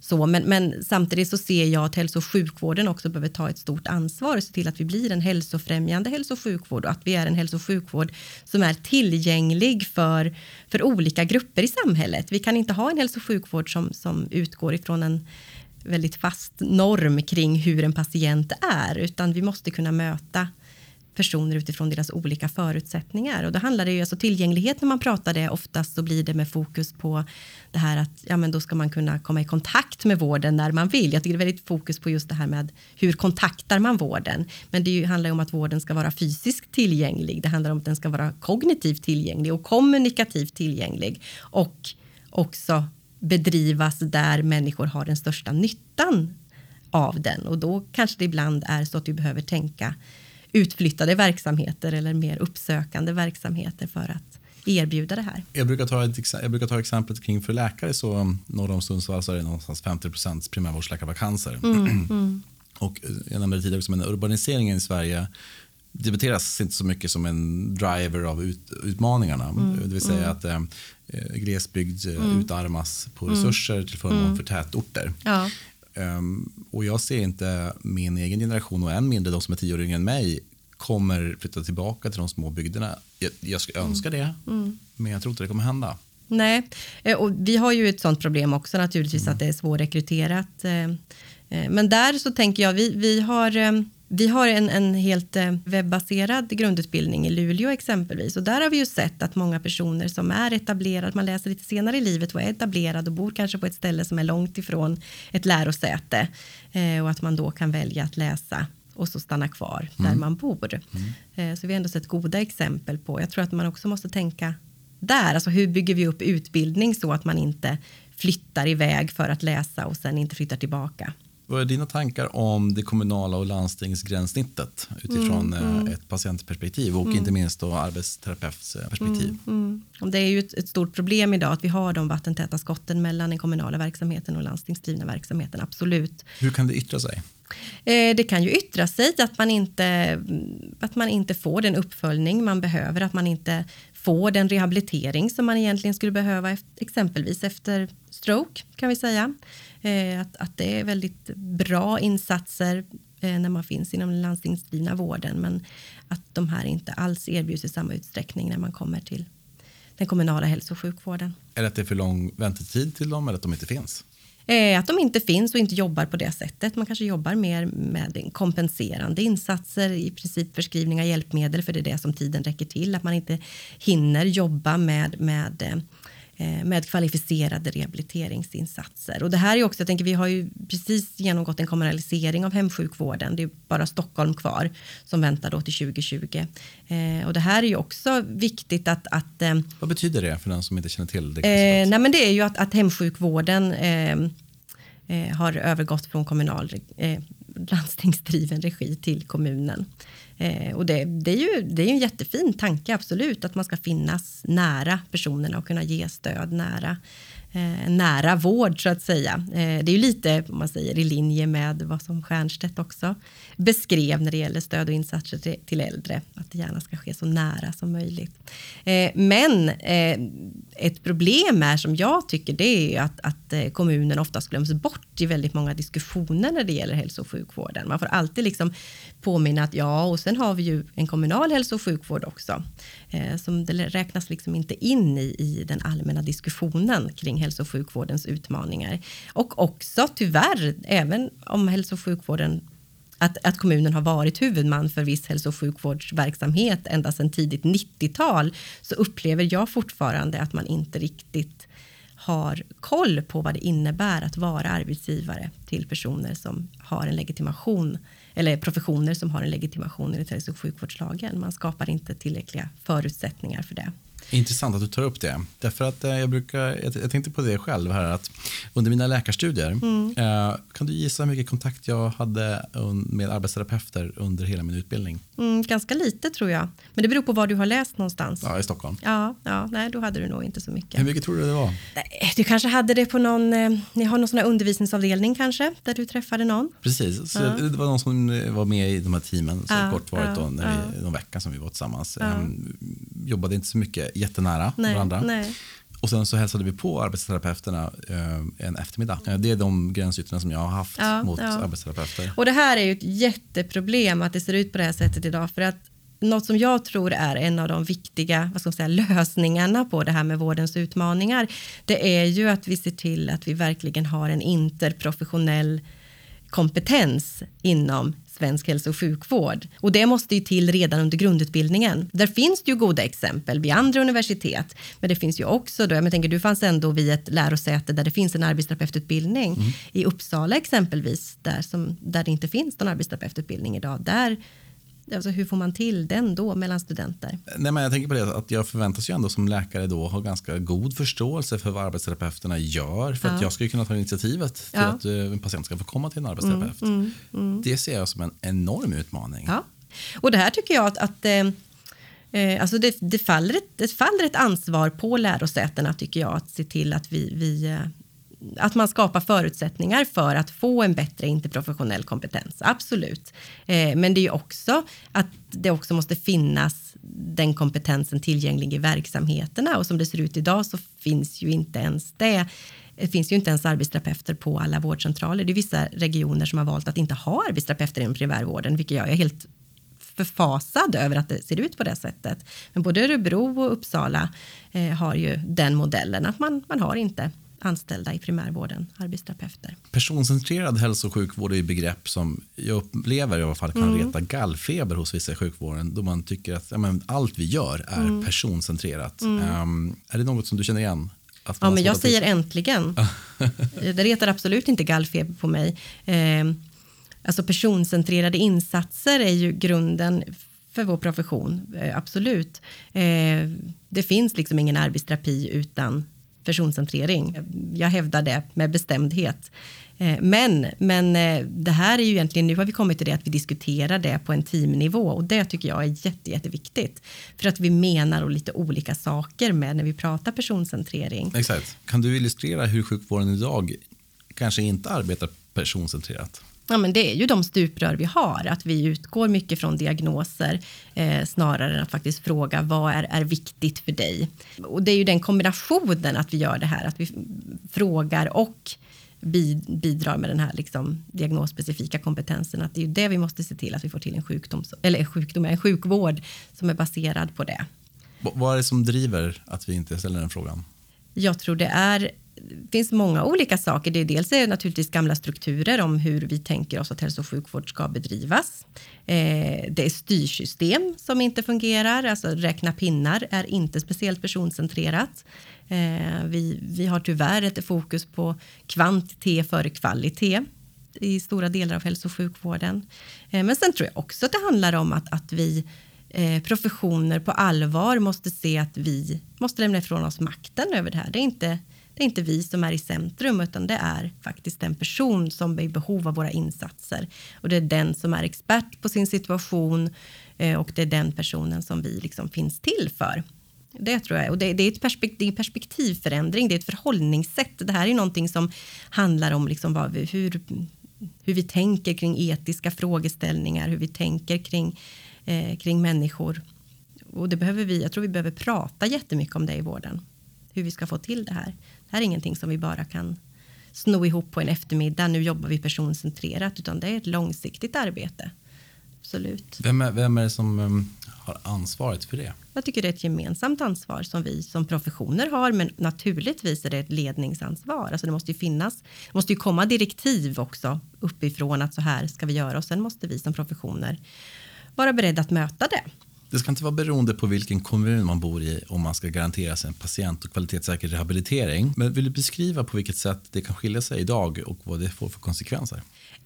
S2: så, men, men samtidigt så ser jag att hälso och sjukvården också behöver ta ett stort ansvar och se till att vi blir en hälsofrämjande hälso och sjukvård och att vi är en hälso och sjukvård som är tillgänglig för, för olika grupper i samhället. Vi kan inte ha en hälso och sjukvård som, som utgår ifrån en väldigt fast norm kring hur en patient är, utan vi måste kunna möta personer utifrån deras olika förutsättningar. Och då handlar det ju alltså tillgänglighet när man pratar det, oftast så blir det med fokus på det här att ja, men då ska man kunna komma i kontakt med vården när man vill. Jag tycker det är väldigt fokus på just det här med hur kontaktar man vården. Men det handlar ju om att vården ska vara fysiskt tillgänglig. Det handlar om att den ska vara kognitivt tillgänglig och kommunikativt tillgänglig och också bedrivas där människor har den största nyttan av den och då kanske det ibland är så att du behöver tänka utflyttade verksamheter eller mer uppsökande verksamheter för att erbjuda det här.
S1: Jag brukar ta, ett, jag brukar ta exemplet kring för läkare så norr om Sundsvall så är det någonstans 50 primärvårdsläkarvakanser. Mm, mm. Och jag nämnde tidigare också, men urbaniseringen i Sverige debatteras inte så mycket som en driver av ut, utmaningarna. Mm, det vill säga mm. att eh, glesbygd eh, mm. utarmas på mm. resurser till förmån mm. för tätorter. Ja. Um, och jag ser inte min egen generation och än mindre de som är tio år yngre än mig kommer flytta tillbaka till de små bygderna. Jag, jag skulle önska mm. det, mm. men jag tror inte det kommer hända.
S2: Nej, eh, och vi har ju ett sånt problem också naturligtvis mm. att det är svårrekryterat. Eh, eh, men där så tänker jag, vi, vi har vi har en, en helt eh, webbaserad grundutbildning i Luleå exempelvis och där har vi ju sett att många personer som är etablerade, man läser lite senare i livet och är etablerad och bor kanske på ett ställe som är långt ifrån ett lärosäte eh, och att man då kan välja att läsa och så stanna kvar mm. där man bor. Mm. Eh, så vi har ändå sett goda exempel på, jag tror att man också måste tänka där, alltså hur bygger vi upp utbildning så att man inte flyttar iväg för att läsa och sen inte flyttar tillbaka.
S1: Vad är dina tankar om det kommunala och landstingsgränssnittet utifrån mm, mm. ett patientperspektiv och mm. inte minst då arbetsterapeutsperspektiv?
S2: Mm, mm. det är ju ett, ett, stort problem idag att vi har de vattentäta skotten mellan den kommunala verksamheten och landstingsdrivna verksamheten, absolut.
S1: Hur kan det yttra sig?
S2: Eh, det kan ju yttra sig att man, inte, att man inte får den uppföljning man behöver, att man inte får den rehabilitering som man egentligen skulle behöva, exempelvis efter stroke kan vi säga. Eh, att, att det är väldigt bra insatser eh, när man finns inom den landstingsdrivna vården men att de här inte alls erbjuds i samma utsträckning när man kommer till den kommunala hälso och sjukvården.
S1: Är det att det är för lång väntetid till dem eller att de inte finns?
S2: Eh, att de inte finns och inte jobbar på det sättet. Man kanske jobbar mer med kompenserande insatser, i princip förskrivning av hjälpmedel för det är det som tiden räcker till. Att man inte hinner jobba med, med med kvalificerade rehabiliteringsinsatser. Och det här är också, jag tänker, vi har ju precis genomgått en kommunalisering av hemsjukvården. Det är bara Stockholm kvar som väntar då till 2020. Eh, och det här är ju också viktigt att... att
S1: eh, Vad betyder det för den som inte känner till det?
S2: Eh, nej men det är ju att, att hemsjukvården eh, eh, har övergått från kommunal landstingsdriven regi till kommunen. Eh, och det, det, är ju det är en jättefin tanke, absolut, att man ska finnas nära personerna och kunna ge stöd nära eh, nära vård så att säga. Eh, det är ju lite om man säger, i linje med vad som Stiernstedt också beskrev när det gäller stöd och insatser till, till äldre, att det gärna ska ske så nära som möjligt. Eh, men eh, ett problem är som jag tycker det är att, att eh, kommunen oftast glöms bort ju väldigt många diskussioner när det gäller hälso och sjukvården. Man får alltid liksom påminna att ja, och sen har vi ju en kommunal hälso och sjukvård också, eh, som det räknas liksom inte in i, i den allmänna diskussionen kring hälso och sjukvårdens utmaningar. Och också tyvärr, även om hälso och sjukvården att, att kommunen har varit huvudman för viss hälso och sjukvårdsverksamhet ända sedan tidigt 90-tal så upplever jag fortfarande att man inte riktigt har koll på vad det innebär att vara arbetsgivare till personer som har en legitimation eller professioner som har en legitimation enligt hälso och sjukvårdslagen. Man skapar inte tillräckliga förutsättningar för det.
S1: Intressant att du tar upp det. Därför att eh, jag, brukar, jag, tänkte på det själv här att under mina läkarstudier mm. eh, kan du gissa hur mycket kontakt jag hade med arbetsterapeuter under hela min utbildning?
S2: Mm, ganska lite tror jag. Men det beror på var du har läst någonstans.
S1: Ja, i Stockholm.
S2: Ja, ja nej, då hade du nog inte så mycket.
S1: Hur mycket tror du det var?
S2: Du kanske hade det på någon, eh, ni har någon sån undervisningsavdelning kanske, där du träffade någon?
S1: Precis, så ja. det var någon som var med i de här teamen, så ja, kortvarigt ja, då, när vi, någon vecka som vi var tillsammans. Ja. Um, jobbade inte så mycket jättenära nej, varandra. Nej. Och sen så hälsade vi på arbetsterapeuterna eh, en eftermiddag. Det är de gränsytorna som jag har haft
S2: Ja,
S1: mot
S2: ja.
S1: arbetsterapeuter.
S2: Och det här är ju ett jätteproblem att det ser ut på det här sättet idag. För att något som jag tror är en av de viktiga vad ska man säga, lösningarna på det här med vårdens utmaningar, det är ju att vi ser till att vi verkligen har en interprofessionell kompetens inom svensk hälso och sjukvård. Och det måste ju till redan under grundutbildningen. Där finns det ju goda exempel vid andra universitet, men det finns ju också då, jag tänker du fanns ändå vid ett lärosäte där det finns en arbetsterapeututbildning. I Uppsala exempelvis, där, som, där det inte finns någon arbetsterapeututbildning idag, där Alltså hur får man till den då mellan studenter?
S1: Nej, men jag tänker på det att jag förväntas ju ändå som läkare då ha ganska god förståelse för vad arbetsterapeuterna gör. För att
S2: Ja.
S1: jag ska ju kunna ta initiativet till
S2: Ja. Mm,
S1: att eh, en patient ska få komma till en arbetsterapeut. Det ser jag som en enorm utmaning.
S2: Ja. Och det här tycker jag att, att eh, eh, alltså det, det, faller ett, det faller ett ansvar på lärosätena tycker jag att se till att vi, vi eh, att man skapar förutsättningar för att få en bättre interprofessionell kompetens. Absolut. Eh, men det är ju också att det också måste finnas den kompetensen tillgänglig i verksamheterna och som det ser ut idag så finns ju inte ens det. Det finns ju inte ens arbetsterapeuter på alla vårdcentraler. Det är vissa regioner som har valt att inte ha arbetsterapeuter inom primärvården, vilket jag är helt förfasad över att det ser ut på det sättet. Men både Örebro och Uppsala eh, har ju den modellen att man, man har inte anställda i primärvården, arbetsterapeuter.
S1: Personcentrerad hälso och sjukvård är ju begrepp som jag upplever i alla fall kan
S2: Mm.
S1: reta gallfeber hos vissa i sjukvården då man tycker att ja, men, allt vi gör är
S2: Mm.
S1: personcentrerat. Ehm, är det något som du känner igen?
S2: Ja, men jag säger äntligen. det retar absolut inte gallfeber på mig. Eh, alltså personcentrerade insatser är ju grunden för vår profession, eh, absolut. Eh, det finns liksom ingen arbetsterapi utan personcentrering. Jag hävdar det med bestämdhet. Eh, men, men eh, det här är ju egentligen, nu har vi kommit till det att vi diskuterar det på en teamnivå och det tycker jag är jätte, jätteviktigt. För att vi menar och lite olika saker med när vi pratar personcentrering.
S1: Exakt. Kan du illustrera hur sjukvården idag kanske inte arbetar personcentrerat?
S2: Ja, men det är ju de stuprör vi har, att vi utgår mycket från diagnoser eh, snarare än att faktiskt fråga vad är, är viktigt för dig. Och det är ju den kombinationen att vi gör det här, att vi frågar och bi- bidrar med den här liksom, diagnosspecifika kompetensen. Att det är ju det vi måste se till att vi får till en sjukdom, eller sjukdom, en sjukvård som är baserad på det.
S1: Vad är det som driver att vi inte ställer den frågan?
S2: Jag tror det är finns många olika saker. Det är dels är det naturligtvis gamla strukturer om hur vi tänker oss att hälso och sjukvård ska bedrivas. Eh, det är styrsystem som inte fungerar. Alltså räkna pinnar är inte speciellt personcentrerat. Eh, vi, vi har tyvärr ett fokus på kvantitet före kvalitet i stora delar av hälso och sjukvården. Eh, men sen tror jag också att det handlar om att, att vi eh, professioner på allvar måste se att vi måste lämna ifrån oss makten över det här. Det är inte, det är inte vi som är i centrum utan det är faktiskt den person som är i behov av våra insatser. Och det är den som är expert på sin situation eh, och det är den personen som vi liksom finns till för. Det tror jag. Och det, det är ett perspektiv, en perspektivförändring, det är ett förhållningssätt. Det här är någonting som handlar om liksom vad vi, hur, hur vi tänker kring etiska frågeställningar, hur vi tänker kring, eh, kring människor. Och det behöver vi, jag tror vi behöver prata jättemycket om det i vården. Hur vi ska få till det här. Det här är ingenting som vi bara kan sno ihop på en eftermiddag. Nu jobbar vi personcentrerat, utan det är ett långsiktigt arbete. Absolut.
S1: Vem är, vem är det som um, har ansvaret för det?
S2: Jag tycker det är ett gemensamt ansvar som vi som professioner har, men naturligtvis är det ett ledningsansvar. Alltså det måste ju finnas, det måste ju komma direktiv också uppifrån att så här ska vi göra och sen måste vi som professioner vara beredda att möta det.
S1: Det ska inte vara beroende på vilken kommun man bor i om man ska garanteras en patient och kvalitetssäker rehabilitering. Men vill du beskriva på vilket sätt det kan skilja sig idag och vad det får för konsekvenser?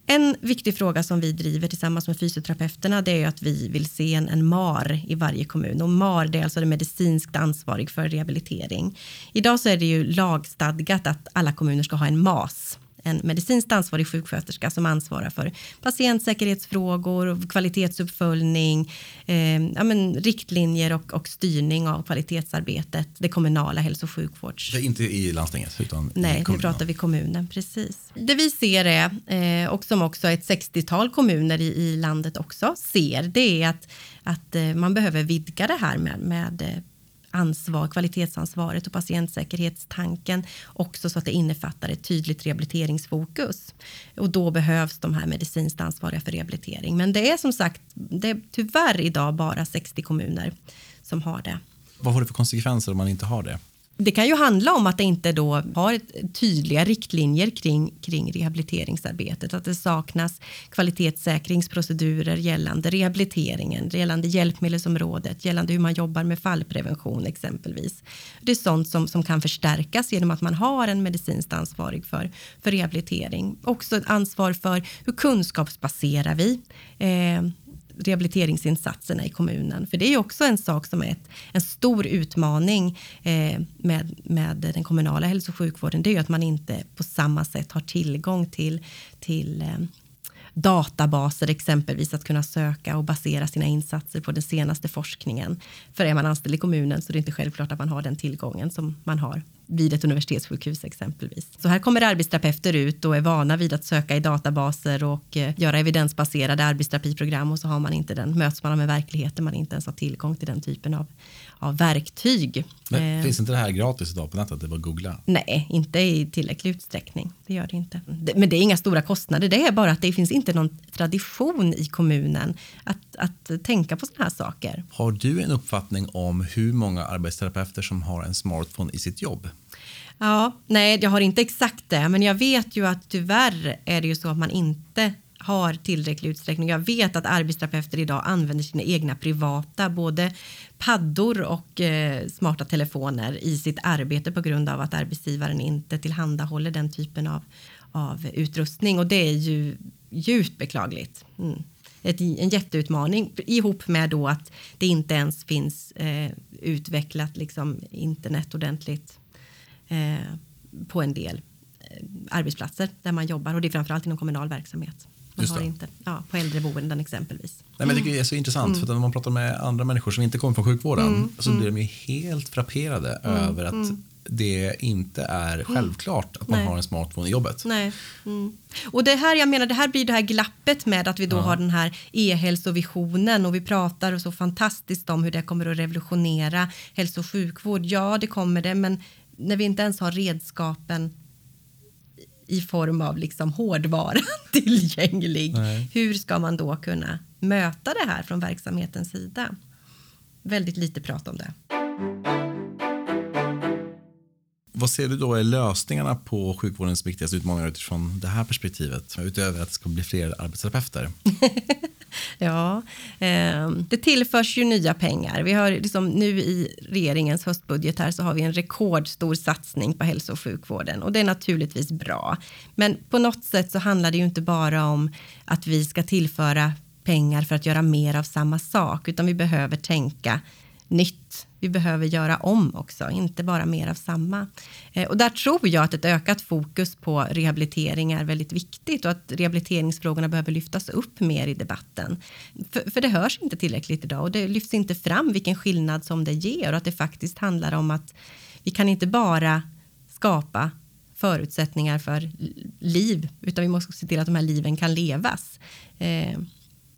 S2: En viktig fråga som vi driver tillsammans med fysioterapeuterna det är ju att vi vill se en, en MAR i varje kommun. Och MAR det är alltså det medicinskt ansvarig för rehabilitering. Idag så är det ju lagstadgat att alla kommuner ska ha en MAS en medicinskt ansvarig sjuksköterska som ansvarar för patientsäkerhetsfrågor, kvalitetsuppföljning, eh, ja, men, riktlinjer och, och styrning av kvalitetsarbetet, det kommunala hälso och sjukvårds...
S1: Det är inte i landstinget utan i
S2: Nej, nu pratar vi kommunen, precis. Det vi ser är, eh, och som också ett 60-tal kommuner i, i landet också ser, det är att, att eh, man behöver vidga det här med, med eh, ansvar, kvalitetsansvaret och patientsäkerhetstanken också så att det innefattar ett tydligt rehabiliteringsfokus. Och då behövs de här medicinskt ansvariga för rehabilitering. Men det är som sagt, det är tyvärr idag bara 60 kommuner som har det.
S1: Vad får det för konsekvenser om man inte har det?
S2: Det kan ju handla om att det inte då har tydliga riktlinjer kring, kring rehabiliteringsarbetet. Att det saknas kvalitetssäkringsprocedurer gällande rehabiliteringen, gällande hjälpmedelsområdet, gällande hur man jobbar med fallprevention exempelvis. Det är sånt som, som kan förstärkas genom att man har en medicinskt ansvarig för, för rehabilitering. Också ett ansvar för hur kunskapsbaserar vi eh, rehabiliteringsinsatserna i kommunen. För det är också en sak som är ett, en stor utmaning eh, med, med den kommunala hälso och sjukvården. Det är ju att man inte på samma sätt har tillgång till, till eh, databaser exempelvis att kunna söka och basera sina insatser på den senaste forskningen. För är man anställd i kommunen så är det inte självklart att man har den tillgången som man har vid ett universitetssjukhus exempelvis. Så här kommer arbetsterapeuter ut och är vana vid att söka i databaser och eh, göra evidensbaserade arbetsterapiprogram och så har man inte den, möts man med verkligheten, man inte ens har tillgång till den typen av, av verktyg.
S1: Men, eh, finns inte det här gratis idag på nätet? Det är bara att googla?
S2: Nej, inte i tillräcklig utsträckning. Det gör det inte. Men det är inga stora kostnader. Det är bara att det finns inte någon tradition i kommunen att, att tänka på sådana här saker.
S1: Har du en uppfattning om hur många arbetsterapeuter som har en smartphone i sitt jobb?
S2: Ja, nej, jag har inte exakt det, men jag vet ju att tyvärr är det ju så att man inte har tillräcklig utsträckning. Jag vet att arbetsterapeuter idag använder sina egna privata, både paddor och eh, smarta telefoner i sitt arbete på grund av att arbetsgivaren inte tillhandahåller den typen av, av utrustning och det är ju djupt beklagligt. Mm. Ett, en jätteutmaning ihop med då att det inte ens finns eh, utvecklat liksom internet ordentligt eh, på en del eh, arbetsplatser där man jobbar och det är framförallt inom kommunal verksamhet. Man har inte, ja, på äldreboenden exempelvis.
S1: Nej, men det är så intressant mm. för när man pratar med andra människor som inte kommer från sjukvården mm. så blir de ju helt frapperade mm. över att mm. det inte är mm. självklart att man Nej. har en smartphone i jobbet.
S2: Nej. Mm. Och det här, jag menar, det här blir det här glappet med att vi då ja. har den här e-hälsovisionen och vi pratar så fantastiskt om hur det kommer att revolutionera hälso och sjukvård. Ja, det kommer det, men när vi inte ens har redskapen i form av liksom hårdvara tillgänglig. Nej. Hur ska man då kunna möta det här från verksamhetens sida? Väldigt lite prat om det.
S1: Vad ser du då är lösningarna på sjukvårdens viktigaste utmaningar utifrån det här perspektivet? Utöver att det ska bli fler arbetsterapeuter.
S2: Ja, eh, det tillförs ju nya pengar. Vi har liksom nu i regeringens höstbudget här så har vi en rekordstor satsning på hälso och sjukvården och det är naturligtvis bra. Men på något sätt så handlar det ju inte bara om att vi ska tillföra pengar för att göra mer av samma sak, utan vi behöver tänka nytt. Vi behöver göra om också, inte bara mer av samma. Eh, och där tror jag att ett ökat fokus på rehabilitering är väldigt viktigt och att rehabiliteringsfrågorna behöver lyftas upp mer i debatten. För, för det hörs inte tillräckligt idag och det lyfts inte fram vilken skillnad som det ger och att det faktiskt handlar om att vi kan inte bara skapa förutsättningar för liv, utan vi måste se till att de här liven kan levas. Eh,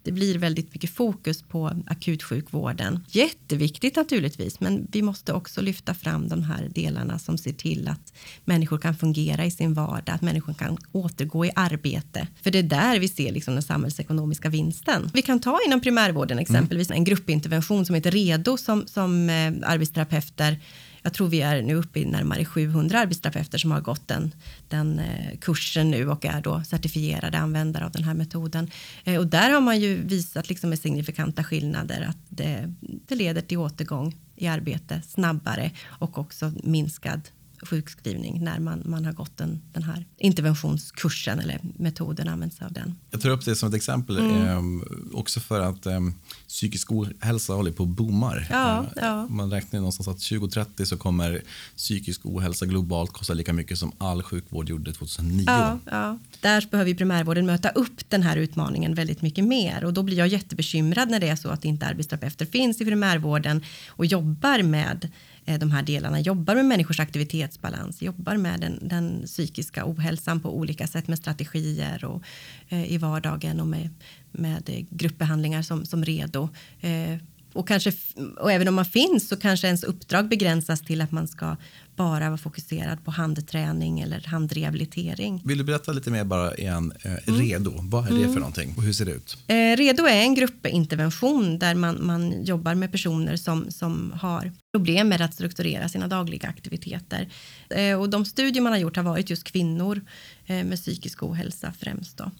S2: det blir väldigt mycket fokus på akutsjukvården. Jätteviktigt naturligtvis, men vi måste också lyfta fram de här delarna som ser till att människor kan fungera i sin vardag, att människor kan återgå i arbete. För det är där vi ser liksom den samhällsekonomiska vinsten. Vi kan ta inom primärvården exempelvis mm. en gruppintervention som heter REDO som, som eh, arbetsterapeuter jag tror vi är nu uppe i närmare 700 arbetsterapeuter som har gått den, den eh, kursen nu och är då certifierade användare av den här metoden. Eh, och där har man ju visat liksom med signifikanta skillnader att det, det leder till återgång i arbete snabbare och också minskad sjukskrivning när man, man har gått den, den här interventionskursen eller metoden använt sig av den.
S1: Jag tar upp det som ett exempel mm. eh, också för att eh, psykisk ohälsa håller på att boomar.
S2: Ja, eh, ja.
S1: Man räknar någonstans att 2030 så kommer psykisk ohälsa globalt kosta lika mycket som all sjukvård gjorde 2009.
S2: Ja, ja. Där behöver primärvården möta upp den här utmaningen väldigt mycket mer och då blir jag jättebekymrad när det är så att inte arbetsterapeuter finns i primärvården och jobbar med Eh, de här delarna, jobbar med människors aktivitetsbalans, jobbar med den, den psykiska ohälsan på olika sätt med strategier och eh, i vardagen och med, med gruppbehandlingar som, som redo. Eh, och, kanske, och även om man finns så kanske ens uppdrag begränsas till att man ska bara vara fokuserad på handträning eller handrehabilitering.
S1: Vill du berätta lite mer bara igen, eh, mm. REDO, vad är det mm. för någonting och hur ser det ut?
S2: Eh, REDO är en gruppintervention där man, man jobbar med personer som, som har problem med att strukturera sina dagliga aktiviteter. Eh, och de studier man har gjort har varit just kvinnor eh, med psykisk ohälsa främst. Då.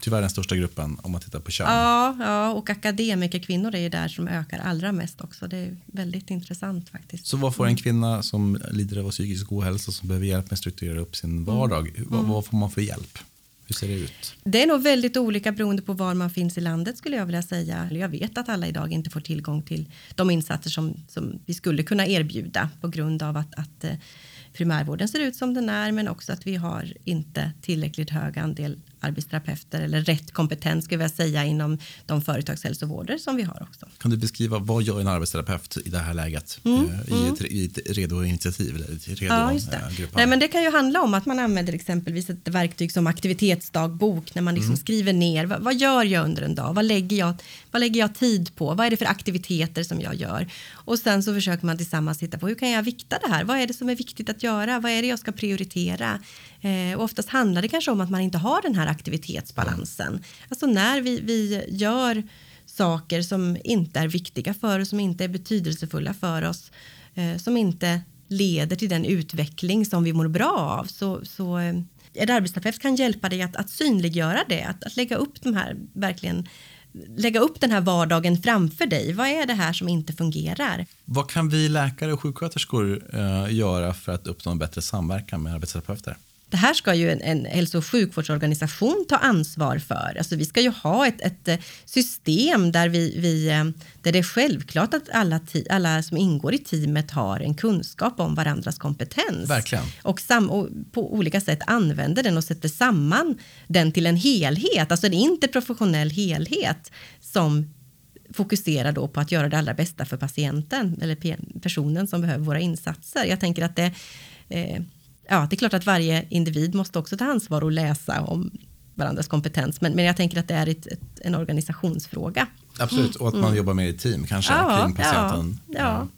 S1: Tyvärr den största gruppen om man tittar på kön.
S2: Ja, ja och akademikerkvinnor är ju där som ökar allra mest också. Det är väldigt intressant faktiskt.
S1: Så vad får en kvinna som lider av psykisk ohälsa som behöver hjälp med att strukturera upp sin vardag? Mm. Vad, vad, får man för hjälp? Hur ser det ut?
S2: Det är nog väldigt olika beroende på var man finns i landet skulle jag vilja säga. Jag vet att alla idag inte får tillgång till de insatser som, som vi skulle kunna erbjuda på grund av att, att eh, primärvården ser ut som den är men också att vi har inte tillräckligt hög andel arbetsterapeuter eller rätt kompetens ska jag säga inom de företagshälsovårder som vi har också.
S1: Kan du beskriva vad gör en arbetsterapeut i det här läget mm, eh, i, mm. ett, i ett redo initiativ? Eller ett redo,
S2: ja, just det. Äh, Nej, men det kan ju handla om att man använder exempelvis ett verktyg som aktivitetsdagbok när man liksom mm. skriver ner vad, vad, gör jag under en dag? Vad lägger, jag, vad lägger jag tid på? Vad är det för aktiviteter som jag gör? Och sen så försöker man tillsammans titta på hur kan jag vikta det här? Vad är det som är viktigt att göra? Vad är det jag ska prioritera? Eh, och oftast handlar det kanske om att man inte har den här aktivitetsbalansen. Alltså när vi, vi gör saker som inte är viktiga för oss, som inte är betydelsefulla för oss, eh, som inte leder till den utveckling som vi mår bra av. Så, så eh, en arbetsterapeut kan hjälpa dig att, att synliggöra det, att, att lägga upp de här verkligen lägga upp den här vardagen framför dig. Vad är det här som inte fungerar?
S1: Vad kan vi läkare och sjuksköterskor eh, göra för att uppnå en bättre samverkan med arbetsterapeuter?
S2: Det här ska ju en, en hälso och sjukvårdsorganisation ta ansvar för. Alltså vi ska ju ha ett, ett eh, system där, vi, vi, eh, där det är självklart att alla, alla som ingår i teamet har en kunskap om varandras kompetens.
S1: Verkligen.
S2: Och, sam, och på olika sätt använder den och sätter samman den till en helhet, alltså en interprofessionell helhet som fokuserar då på att göra det allra bästa för patienten eller personen som behöver våra insatser. Jag tänker att det eh, ja, det är klart att varje individ måste också ta ansvar och läsa om varandras kompetens. Men, men jag tänker att det är ett, ett, en organisationsfråga.
S1: Absolut, och att man mm. jobbar mer i team kanske ja, kring patienten.
S2: Ja, ja,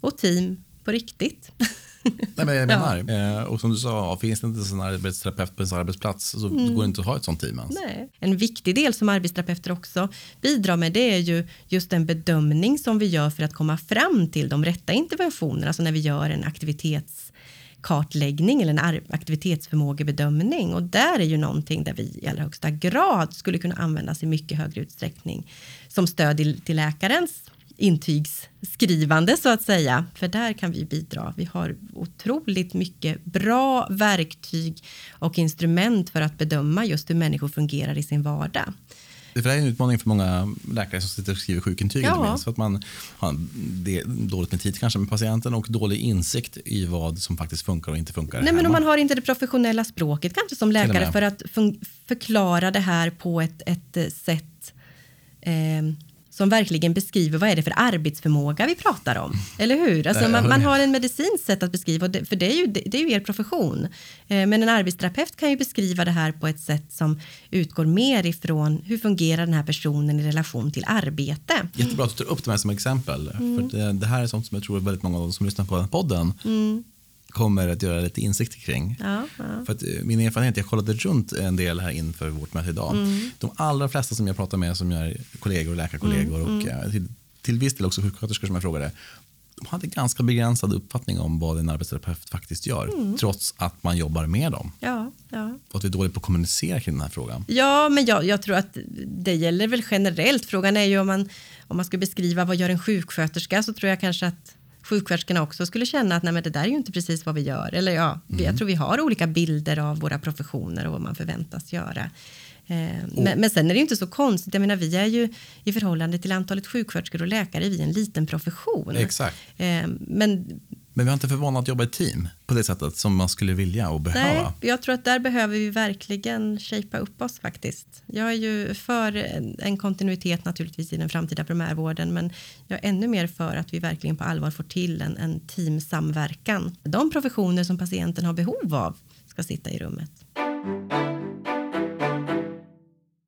S2: och team på riktigt.
S1: Nej, men jag menar, ja. Eh, och som du sa, finns det inte en arbetsterapeut på en arbetsplats så mm. går det inte att ha ett sånt team ens.
S2: Nej. En viktig del som arbetsterapeuter också bidrar med det är ju just den bedömning som vi gör för att komma fram till de rätta interventionerna, alltså när vi gör en aktivitets kartläggning eller en aktivitetsförmågebedömning och där är ju någonting där vi i allra högsta grad skulle kunna användas i mycket högre utsträckning som stöd till, läkarens intygsskrivande så att säga. För där kan vi bidra. Vi har otroligt mycket bra verktyg och instrument för att bedöma just hur människor fungerar i sin vardag.
S1: Det är en utmaning för många läkare som sitter och skriver sjukintyg. Ja. För att man har dåligt med tid kanske med patienten och dålig insikt i vad som faktiskt funkar och inte funkar.
S2: Nej, men om man har inte det professionella språket kanske som läkare för att förklara det här på ett, ett sätt eh, som verkligen beskriver vad är det för arbetsförmåga vi pratar om. Eller hur? Alltså man, man har en medicinskt sätt att beskriva, för det är ju, det, är ju er profession. Eh, men en arbetsterapeut kan ju beskriva det här på ett sätt som utgår mer ifrån hur fungerar den här personen i relation till arbete.
S1: Jättebra att du tar upp det här som exempel. Mm. För det, det, här är sånt som jag tror väldigt många av de som lyssnar på podden mm kommer att göra lite insikter kring. Ja, ja. För att eh, min erfarenhet, jag kollade runt en del här inför vårt möte idag. Mm. De allra flesta som jag pratar med som är kollegor, läkarkollegor mm, och mm. till, till viss del också sjuksköterskor som jag frågade. De hade ganska begränsad uppfattning om vad en arbetsterapeut faktiskt gör. Mm. Trots att man jobbar med dem.
S2: Ja, ja.
S1: Och att vi är dåliga på att kommunicera kring den här frågan.
S2: Ja, men jag, jag tror att det gäller väl generellt. Frågan är ju om man, om man ska beskriva vad gör en sjuksköterska så tror jag kanske att sjuksköterskorna också skulle känna att nej, men det där är ju inte precis vad vi gör. Eller ja, mm. jag tror vi har olika bilder av våra professioner och vad man förväntas göra. Eh, men, men, sen är det ju inte så konstigt. Jag menar, vi är ju i förhållande till antalet sjuksköterskor och läkare, vi är en liten profession.
S1: Exakt.
S2: Eh, men
S1: men vi har inte för vana att jobba i team på det sättet som man skulle vilja och behöva.
S2: Nej, jag tror att där behöver vi verkligen shapea upp oss faktiskt. Jag är ju för en kontinuitet naturligtvis i den framtida primärvården, men jag är ännu mer för att vi verkligen på allvar får till en, en teamsamverkan. De professioner som patienten har behov av ska sitta i rummet.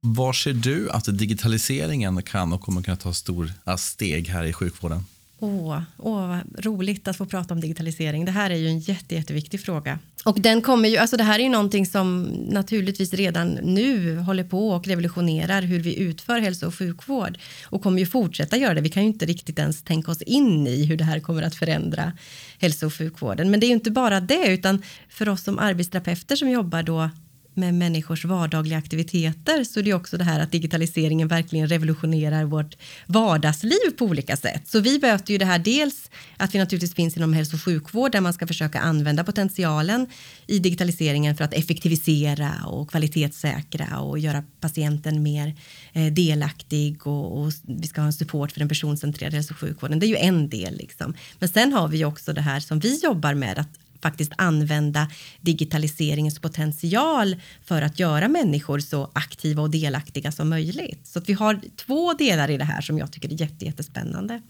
S1: Var ser du att digitaliseringen kan och kommer kunna ta stora steg här i sjukvården?
S2: Åh, åh, vad roligt att få prata om digitalisering. Det här är ju en jätte, jätteviktig fråga. Och den kommer ju, alltså det här är ju någonting som naturligtvis redan nu håller på och revolutionerar hur vi utför hälso och sjukvård och kommer ju fortsätta göra det. Vi kan ju inte riktigt ens tänka oss in i hur det här kommer att förändra hälso och sjukvården. Men det är ju inte bara det, utan för oss som arbetsterapeuter som jobbar då med människors vardagliga aktiviteter så det är också det här att digitaliseringen verkligen revolutionerar vårt vardagsliv på olika sätt. Så vi möter ju det här dels att vi naturligtvis finns inom hälso och sjukvård där man ska försöka använda potentialen i digitaliseringen för att effektivisera och kvalitetssäkra och göra patienten mer eh, delaktig och, och vi ska ha en support för den personcentrerade hälso och sjukvården. Det är ju en del liksom. Men sen har vi också det här som vi jobbar med att faktiskt använda digitaliseringens potential för att göra människor så aktiva och delaktiga som möjligt. Så att vi har två delar i det här som jag tycker är jätte, jättespännande.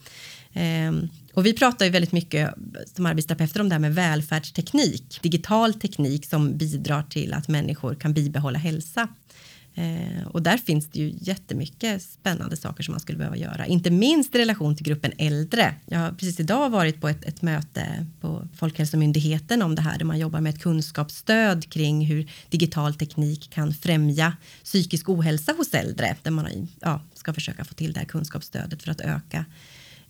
S2: Um, och vi pratar ju väldigt mycket som arbetsterapeuter om det här med välfärdsteknik, digital teknik som bidrar till att människor kan bibehålla hälsa. Eh, och där finns det ju jättemycket spännande saker som man skulle behöva göra, inte minst i relation till gruppen äldre. Jag har precis idag varit på ett, ett möte på Folkhälsomyndigheten om det här, där man jobbar med ett kunskapsstöd kring hur digital teknik kan främja psykisk ohälsa hos äldre, där man ja, ska försöka få till det här kunskapsstödet för att öka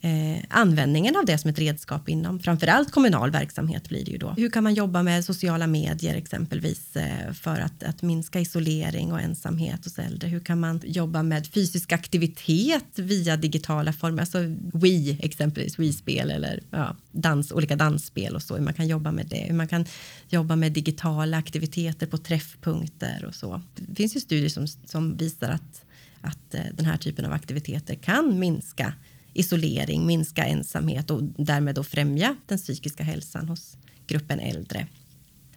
S2: eh, användningen av det som ett redskap inom framförallt kommunal verksamhet blir det ju då. Hur kan man jobba med sociala medier exempelvis eh, för att, att minska isolering och ensamhet hos äldre? Hur kan man jobba med fysisk aktivitet via digitala former, alltså Wii exempelvis, Wii-spel eller ja, dans, olika dansspel och så, hur man kan jobba med det, hur man kan jobba med digitala aktiviteter på träffpunkter och så. Det finns ju studier som, som visar att att eh, den här typen av aktiviteter kan minska isolering, minska ensamhet och därmed då främja den psykiska hälsan hos gruppen äldre.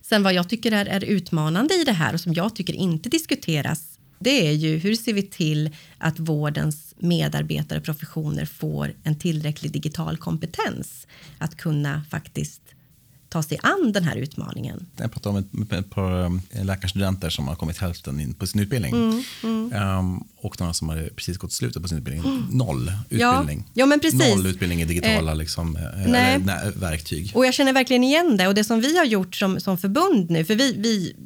S2: Sen vad jag tycker är, är utmanande i det här och som jag tycker inte diskuteras det är ju hur ser vi till att vårdens medarbetare och professioner får en tillräcklig digital kompetens att kunna faktiskt ta sig an den här utmaningen.
S1: Jag pratade om ett, par eh, läkarstudenter som har kommit hälften in på sin utbildning. Mm, mm. Um, och några som har precis gått slutet på sin utbildning. Mm. Noll utbildning.
S2: Ja, ja, men precis.
S1: Noll utbildning i digitala eh, liksom, eh, nej. Eller, verktyg.
S2: Och jag känner verkligen igen det. Och det som vi har gjort som, som förbund nu, för vi, vi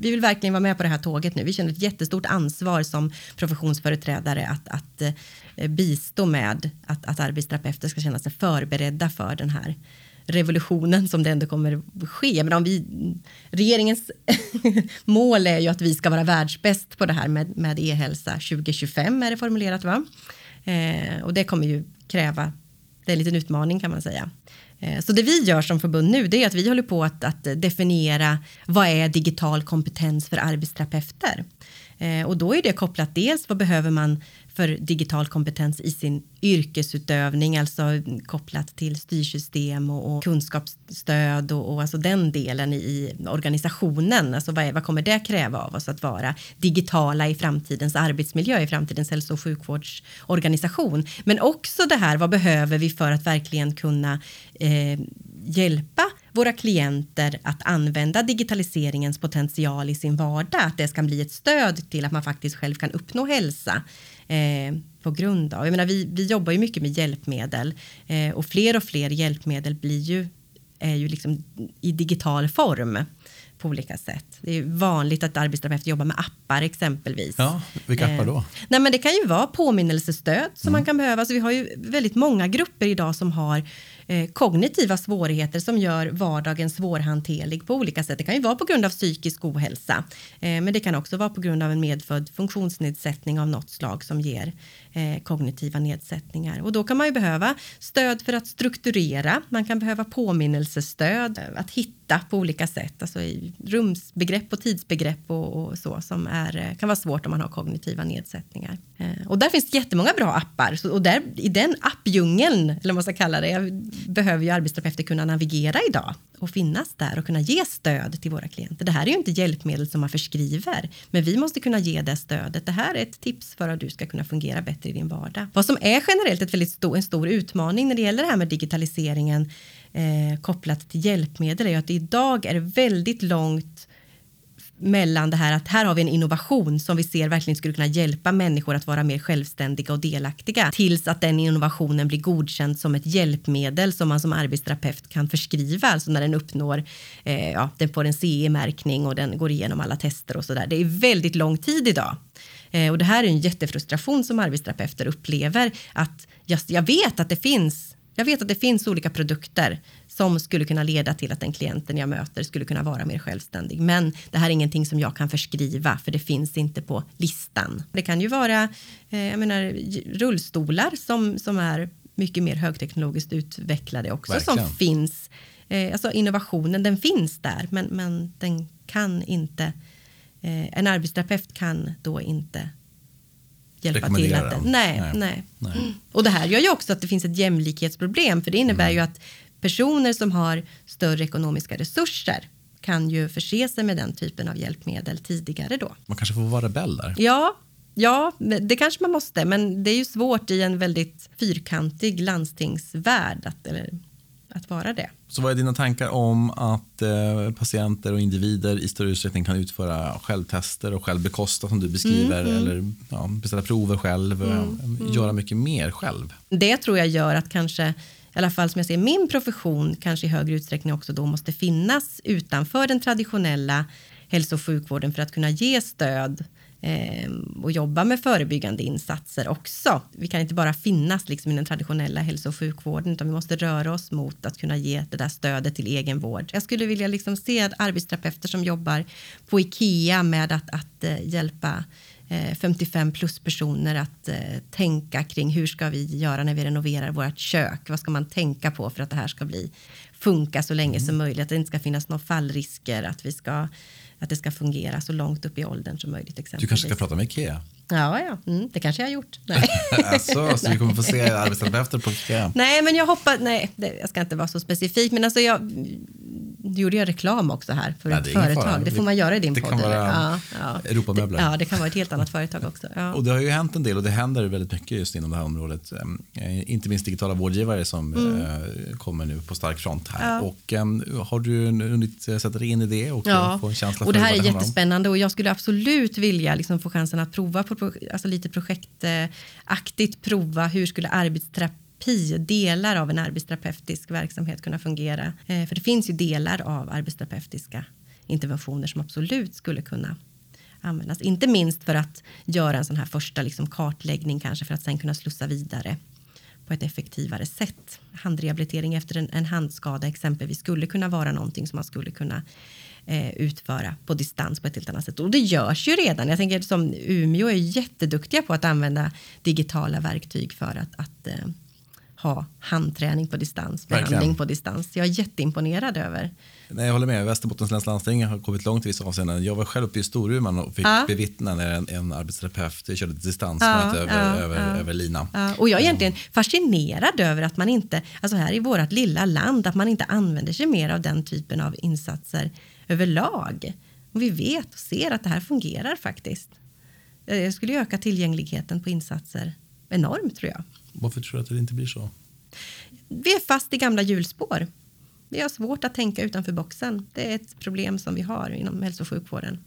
S2: vi vill verkligen vara med på det här tåget nu. Vi känner ett jättestort ansvar som professionsföreträdare att, att eh, bistå med att, att arbetsterapeuter ska känna sig förberedda för den här revolutionen som det ändå kommer ske. Men om vi, regeringens mål är ju att vi ska vara världsbäst på det här med, med e-hälsa 2025 är det formulerat va? Eh, och det kommer ju kräva, det är en liten utmaning kan man säga. Eh, så det vi gör som förbund nu det är att vi håller på att, att definiera vad är digital kompetens för arbetsterapeuter. Eh, och då är det kopplat dels vad behöver man för digital kompetens i sin yrkesutövning, alltså kopplat till styrsystem och, och kunskapsstöd och, och alltså den delen i, i organisationen. Alltså vad, är, vad kommer det kräva av oss att vara digitala i framtidens arbetsmiljö, i framtidens hälso och sjukvårdsorganisation. Men också det här, vad behöver vi för att verkligen kunna eh, hjälpa våra klienter att använda digitaliseringens potential i sin vardag, att det ska bli ett stöd till att man faktiskt själv kan uppnå hälsa eh, på grund av, jag menar vi, vi jobbar ju mycket med hjälpmedel eh, och fler och fler hjälpmedel blir ju, är ju liksom i digital form på olika sätt. Det är vanligt att arbetsterapeuter jobbar med appar exempelvis.
S1: Ja, vilka appar då? Eh,
S2: nej, men det kan ju vara påminnelsestöd som mm. man kan behöva. Så vi har ju väldigt många grupper idag som har Eh, kognitiva svårigheter som gör vardagen svårhanterlig på olika sätt. Det kan ju vara på grund av psykisk ohälsa, eh, men det kan också vara på grund av en medfödd funktionsnedsättning av något slag som ger eh, kognitiva nedsättningar. Och då kan man ju behöva stöd för att strukturera. Man kan behöva påminnelsestöd, att hitta på olika sätt, alltså i rumsbegrepp och tidsbegrepp och, och så som är, kan vara svårt om man har kognitiva nedsättningar. Och där finns jättemånga bra appar och där, i den appdjungeln, eller vad man ska kalla det, behöver ju arbetsterapeuter kunna navigera idag och finnas där och kunna ge stöd till våra klienter. Det här är ju inte hjälpmedel som man förskriver, men vi måste kunna ge det stödet. Det här är ett tips för att du ska kunna fungera bättre i din vardag. Vad som är generellt ett väldigt stor, en stor utmaning när det gäller det här med digitaliseringen eh, kopplat till hjälpmedel är ju att idag är väldigt långt mellan det här att här har vi en innovation som vi ser verkligen skulle kunna hjälpa människor att vara mer självständiga och delaktiga tills att den innovationen blir godkänd som ett hjälpmedel som man som arbetsterapeut kan förskriva, alltså när den uppnår, eh, ja, den får en CE-märkning och den går igenom alla tester och så där. Det är väldigt lång tid idag. Eh, och det här är en jättefrustration som arbetsterapeuter upplever att just, jag vet att det finns jag vet att det finns olika produkter som skulle kunna leda till att den klienten jag möter skulle kunna vara mer självständig. Men det här är ingenting som jag kan förskriva för det finns inte på listan. Det kan ju vara eh, jag menar, rullstolar som, som är mycket mer högteknologiskt utvecklade också Verkligen. som finns. Eh, alltså innovationen den finns där men, men den kan inte eh, en arbetsterapeut kan då inte hjälpa till. Att, nej, nej. nej. Mm. Och det här gör ju också att det finns ett jämlikhetsproblem för det innebär mm. ju att personer som har större ekonomiska resurser kan ju förse sig med den typen av hjälpmedel tidigare då.
S1: Man kanske får vara rebell där?
S2: Ja, ja, det kanske man måste, men det är ju svårt i en väldigt fyrkantig landstingsvärld att, eller, att vara det.
S1: Så vad är dina tankar om att eh, patienter och individer i större utsträckning kan utföra självtester och själv bekosta som du beskriver mm, mm. eller ja, beställa prover själv, mm, mm, göra mycket mer själv?
S2: Det tror jag gör att kanske i alla fall som jag ser min profession kanske i högre utsträckning också då måste finnas utanför den traditionella hälso och sjukvården för att kunna ge stöd eh, och jobba med förebyggande insatser också. Vi kan inte bara finnas liksom i den traditionella hälso och sjukvården utan vi måste röra oss mot att kunna ge det där stödet till egenvård. Jag skulle vilja liksom se arbetsterapeuter som jobbar på Ikea med att, att eh, hjälpa 55 eh, plus personer att eh, tänka kring hur ska vi göra när vi renoverar vårt kök? Vad ska man tänka på för att det här ska bli funka så länge mm. som möjligt? Att det inte ska finnas några fallrisker, att vi ska att det ska fungera så långt upp i åldern som möjligt.
S1: Du kanske ska prata med Ikea?
S2: Ja, ja. Mm, det kanske jag har gjort. Nej.
S1: alltså, så vi kommer få se arbetsterapeuter på Ikea?
S2: Nej, men jag hoppas... Nej, det, jag ska inte vara så specifik. Men alltså jag gjorde jag reklam också här för Nej, ett företag. Det får man göra i din
S1: det
S2: podd.
S1: Det kan vara ja, ja. Europamöbler.
S2: Ja, det kan vara ett helt annat företag också. Ja.
S1: Och det har ju hänt en del och det händer väldigt mycket just inom det här området. Eh, inte minst digitala vårdgivare som mm. Eh, kommer nu på stark front här. Ja. Och um, har du hunnit sätta dig in i det och ja. få en känsla
S2: och det här
S1: är
S2: det jättespännande och jag skulle absolut vilja liksom få chansen att prova på alltså lite projektaktigt prova hur skulle arbetsterapi delar av en arbetsterapeutisk verksamhet kunna fungera. Eh, för det finns ju delar av arbetsterapeutiska interventioner som absolut skulle kunna användas. Inte minst för att göra en sån här första liksom kartläggning kanske för att sen kunna slussa vidare på ett effektivare sätt. Handrehabilitering efter en, en handskada exempelvis skulle kunna vara någonting som man skulle kunna eh, utföra på distans på ett helt annat sätt. Och det görs ju redan. Jag tänker som Umeå är jätteduktiga på att använda digitala verktyg för att, att eh, ha handträning på distans, behandling Verkligen. på distans. Jag är jätteimponerad över.
S1: Nej, jag håller med. Västerbottens läns landsting har kommit långt i vissa avseenden. Jag var själv uppe i Storuman och fick ja. bevittna när en, en arbetsterapeut körde ett distansmöte ja, över, ja, över, över lina.
S2: Och jag är egentligen fascinerad över att man inte, alltså här i vårt lilla land, att man inte använder sig mer av den typen av insatser överlag. Och vi vet och ser att det här fungerar faktiskt. Det skulle öka tillgängligheten på insatser enormt tror jag.
S1: Varför tror du att det inte blir så?
S2: Vi är fast i gamla hjulspår. Vi har svårt att tänka utanför boxen. Det är ett problem som vi har inom hälso och sjukvården.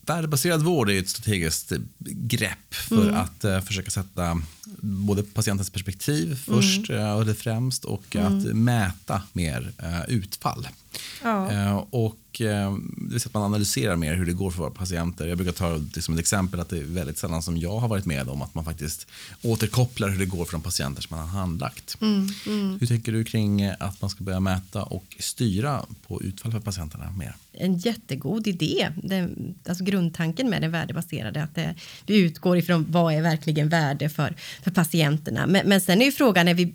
S1: Värdebaserad vård är ett strategiskt grepp för mm. att uh, försöka sätta både patientens perspektiv först mm. uh, och det främst och mm. att mäta mer uh, utfall. Ja. och Eh, det vill säga att man analyserar mer hur det går för våra patienter. Jag brukar ta det som ett exempel att det är väldigt sällan som jag har varit med om att man faktiskt återkopplar hur det går för de patienter som man har handlagt. Mm, mm. Hur tänker du kring att man ska börja mäta och styra på utfall för patienterna mer?
S2: En jättegod idé. Det, alltså grundtanken med det värdebaserade att det, vi utgår ifrån vad är verkligen värde för, för patienterna. Men, men sen är ju frågan, är vi,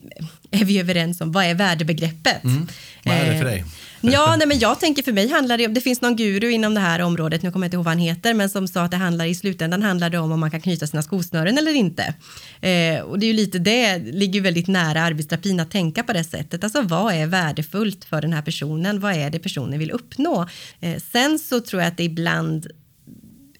S2: är vi överens om vad är värdebegreppet? Mm.
S1: Vad är det för dig? Eh,
S2: Ja, nej, men jag tänker för mig handlar det om, det finns någon guru inom det här området, nu kommer jag inte ihåg vad han heter, men som sa att det handlar i slutändan handlar det om om man kan knyta sina skosnören eller inte. Eh, och det är ju lite det, ligger väldigt nära arbetsterapin att tänka på det sättet. Alltså vad är värdefullt för den här personen? Vad är det personen vill uppnå? Eh, sen så tror jag att det ibland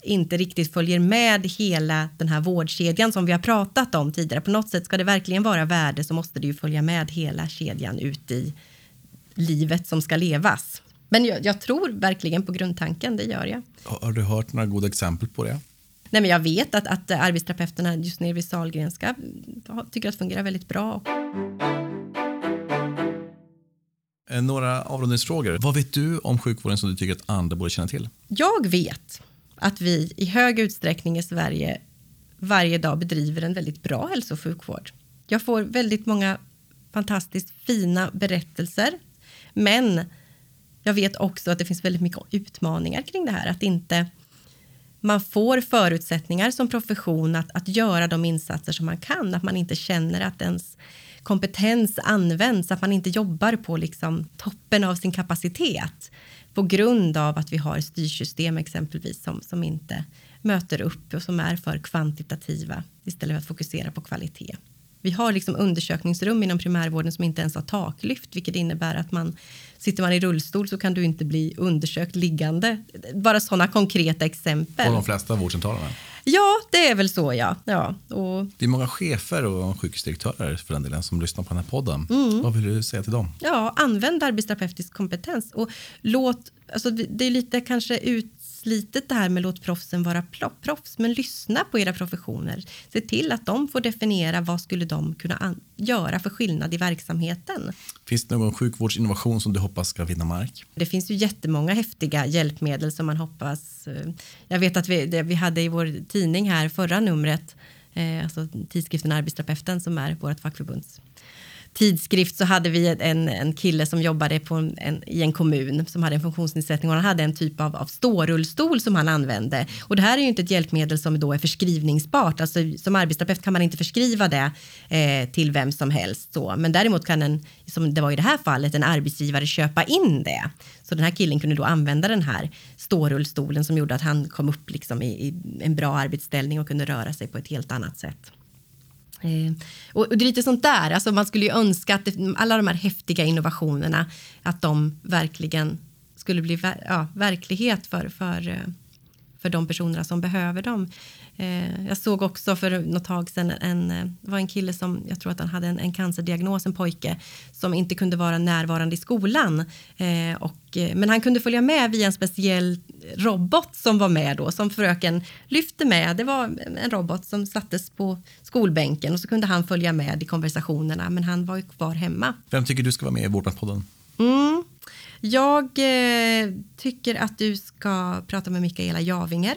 S2: inte riktigt följer med hela den här vårdkedjan som vi har pratat om tidigare. På något sätt ska det verkligen vara värde så måste det ju följa med hela kedjan ut i livet som ska levas. Men jag, jag, tror verkligen på grundtanken, det gör jag.
S1: Har du hört några goda exempel på det?
S2: Nej, men jag vet att, att arbetsterapeuterna just nere vid Sahlgrenska tycker att det fungerar väldigt bra.
S1: Eh, några avrundningsfrågor. Vad vet du om sjukvården som du tycker att andra borde känna till?
S2: Jag vet att vi i hög utsträckning i Sverige varje dag bedriver en väldigt bra hälso och sjukvård. Jag får väldigt många fantastiskt fina berättelser. Men jag vet också att det finns väldigt mycket utmaningar kring det här. Att inte man får förutsättningar som profession att, att göra de insatser som man kan. Att man inte känner att ens kompetens används, att man inte jobbar på liksom toppen av sin kapacitet på grund av att vi har styrsystem exempelvis som, som inte möter upp och som är för kvantitativa istället för att fokusera på kvalitet. Vi har liksom undersökningsrum inom primärvården som inte ens har taklyft, vilket innebär att man sitter man i rullstol så kan du inte bli undersökt liggande. Bara sådana konkreta exempel.
S1: På de flesta vårdcentralerna?
S2: Ja, det är väl så ja. ja och...
S1: Det är många chefer och sjukhusdirektörer för den delen som lyssnar på den här podden. Mm. Vad vill du säga till dem?
S2: Ja, använd arbetsterapeutisk kompetens och låt, alltså det är lite kanske ut slitet det här med låt proffsen vara proffs, men lyssna på era professioner. Se till att de får definiera vad skulle de kunna göra för skillnad i verksamheten.
S1: Finns det någon sjukvårdsinnovation som du hoppas ska vinna mark?
S2: Det finns ju jättemånga häftiga hjälpmedel som man hoppas. Eh, jag vet att vi, det vi hade i vår tidning här förra numret, eh, alltså tidskriften Arbetsterapeuten som är vårt fackförbunds tidskrift så hade vi en, en kille som jobbade på en, en, i en kommun som hade en funktionsnedsättning och han hade en typ av, av stårullstol som han använde. Och det här är ju inte ett hjälpmedel som då är förskrivningsbart. Alltså, som arbetsterapeut kan man inte förskriva det eh, till vem som helst. Så. Men däremot kan en, som det var i det här fallet, en arbetsgivare köpa in det. Så den här killen kunde då använda den här stårullstolen som gjorde att han kom upp liksom i, i en bra arbetsställning och kunde röra sig på ett helt annat sätt. Eh, och, det är lite sånt där, alltså man skulle ju önska att det, alla de här häftiga innovationerna, att de verkligen skulle bli ja, verklighet för, för, eh, för de personerna som behöver dem. Eh, jag såg också för något tag sedan en, eh, var en kille som, jag tror att han hade en, en cancerdiagnos, en pojke, som inte kunde vara närvarande i skolan. Eh, och, eh, men han kunde följa med via en speciell robot som var med då, som fröken lyfte med. Det var en robot som sattes på skolbänken och så kunde han följa med i konversationerna, men han var ju kvar hemma.
S1: Vem tycker du ska vara med i Vårdplatspodden?
S2: Mm. Jag eh, tycker att du ska prata med Mikaela Javinger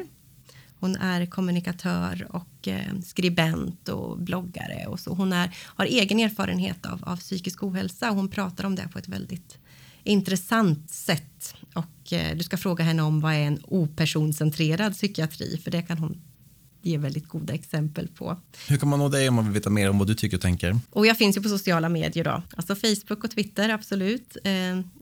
S2: hon är kommunikatör och eh, skribent och bloggare. Och så. Hon är, har egen erfarenhet av, av psykisk ohälsa och hon pratar om det på ett väldigt intressant sätt. Och eh, du ska fråga henne om vad är en opersoncentrerad psykiatri, för det kan hon ge väldigt goda exempel på.
S1: Hur kan man nå dig om man vill veta mer om vad du tycker och tänker?
S2: Och jag finns ju på sociala medier då, alltså Facebook och Twitter, absolut. Eh,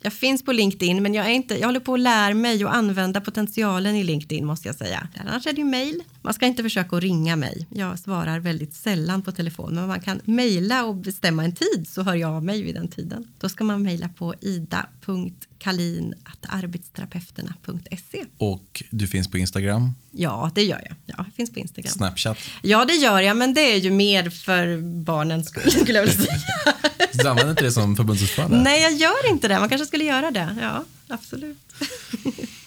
S2: jag finns på LinkedIn, men jag, är inte, jag håller på att lära mig att använda potentialen i LinkedIn måste jag säga. Annars är det ju mail. Man ska inte försöka att ringa mig. Jag svarar väldigt sällan på telefon, men man kan mejla och bestämma en tid så hör jag av mig vid den tiden. Då ska man mejla på ida.kalin.arbetsterapeuterna.se.
S1: Och du finns på Instagram?
S2: Ja, det gör jag. Ja, jag finns på Instagram.
S1: Snapchat?
S2: Ja, det gör jag, men det är ju mer för barnens skull, skulle jag vilja säga.
S1: Du använder inte det som förbundsordförande?
S2: Nej, jag gör inte det. Man kanske skulle göra det. Ja, absolut.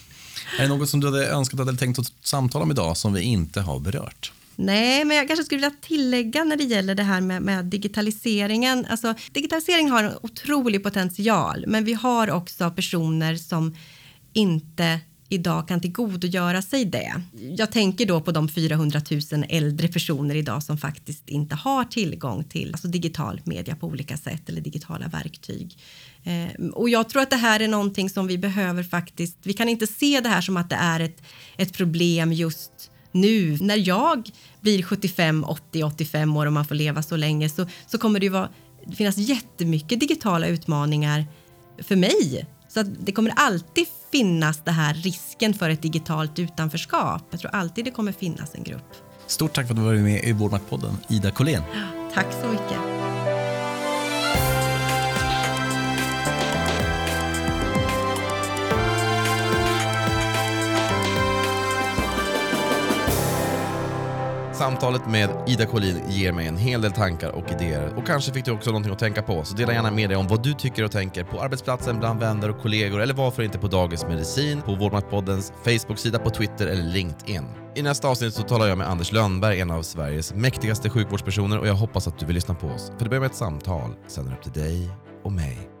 S1: Är det något som du hade önskat eller tänkt att samtala om idag som vi inte har berört?
S2: Nej, men jag kanske skulle vilja tillägga när det gäller det här med, med digitaliseringen. Alltså, digitalisering har en otrolig potential, men vi har också personer som inte idag kan tillgodogöra sig det. Jag tänker då på de 400 000 äldre personer idag som faktiskt inte har tillgång till alltså digital media på olika sätt eller digitala verktyg. Eh, och jag tror att det här är någonting som vi behöver faktiskt. Vi kan inte se det här som att det är ett, ett problem just nu. När jag blir 75, 80, 85 år och man får leva så länge så, så kommer det ju vara, finnas jättemycket digitala utmaningar för mig så det kommer alltid finnas det här risken för ett digitalt utanförskap. Jag tror alltid det kommer finnas en grupp.
S1: Stort tack för att du varit med i Vårdmaktpodden, Ida Collén.
S2: Tack så mycket.
S3: Samtalet med Ida Collin ger mig en hel del tankar och idéer och kanske fick du också någonting att tänka på. Så dela gärna med dig om vad du tycker och tänker på arbetsplatsen, bland vänner och kollegor eller varför inte på Dagens Medicin, på Vårdmaktpoddens Facebook-sida, på Twitter eller LinkedIn. I nästa avsnitt så talar jag med Anders Lönnberg, en av Sveriges mäktigaste sjukvårdspersoner och jag hoppas att du vill lyssna på oss. För det börjar med ett samtal, sen är det upp till dig och mig.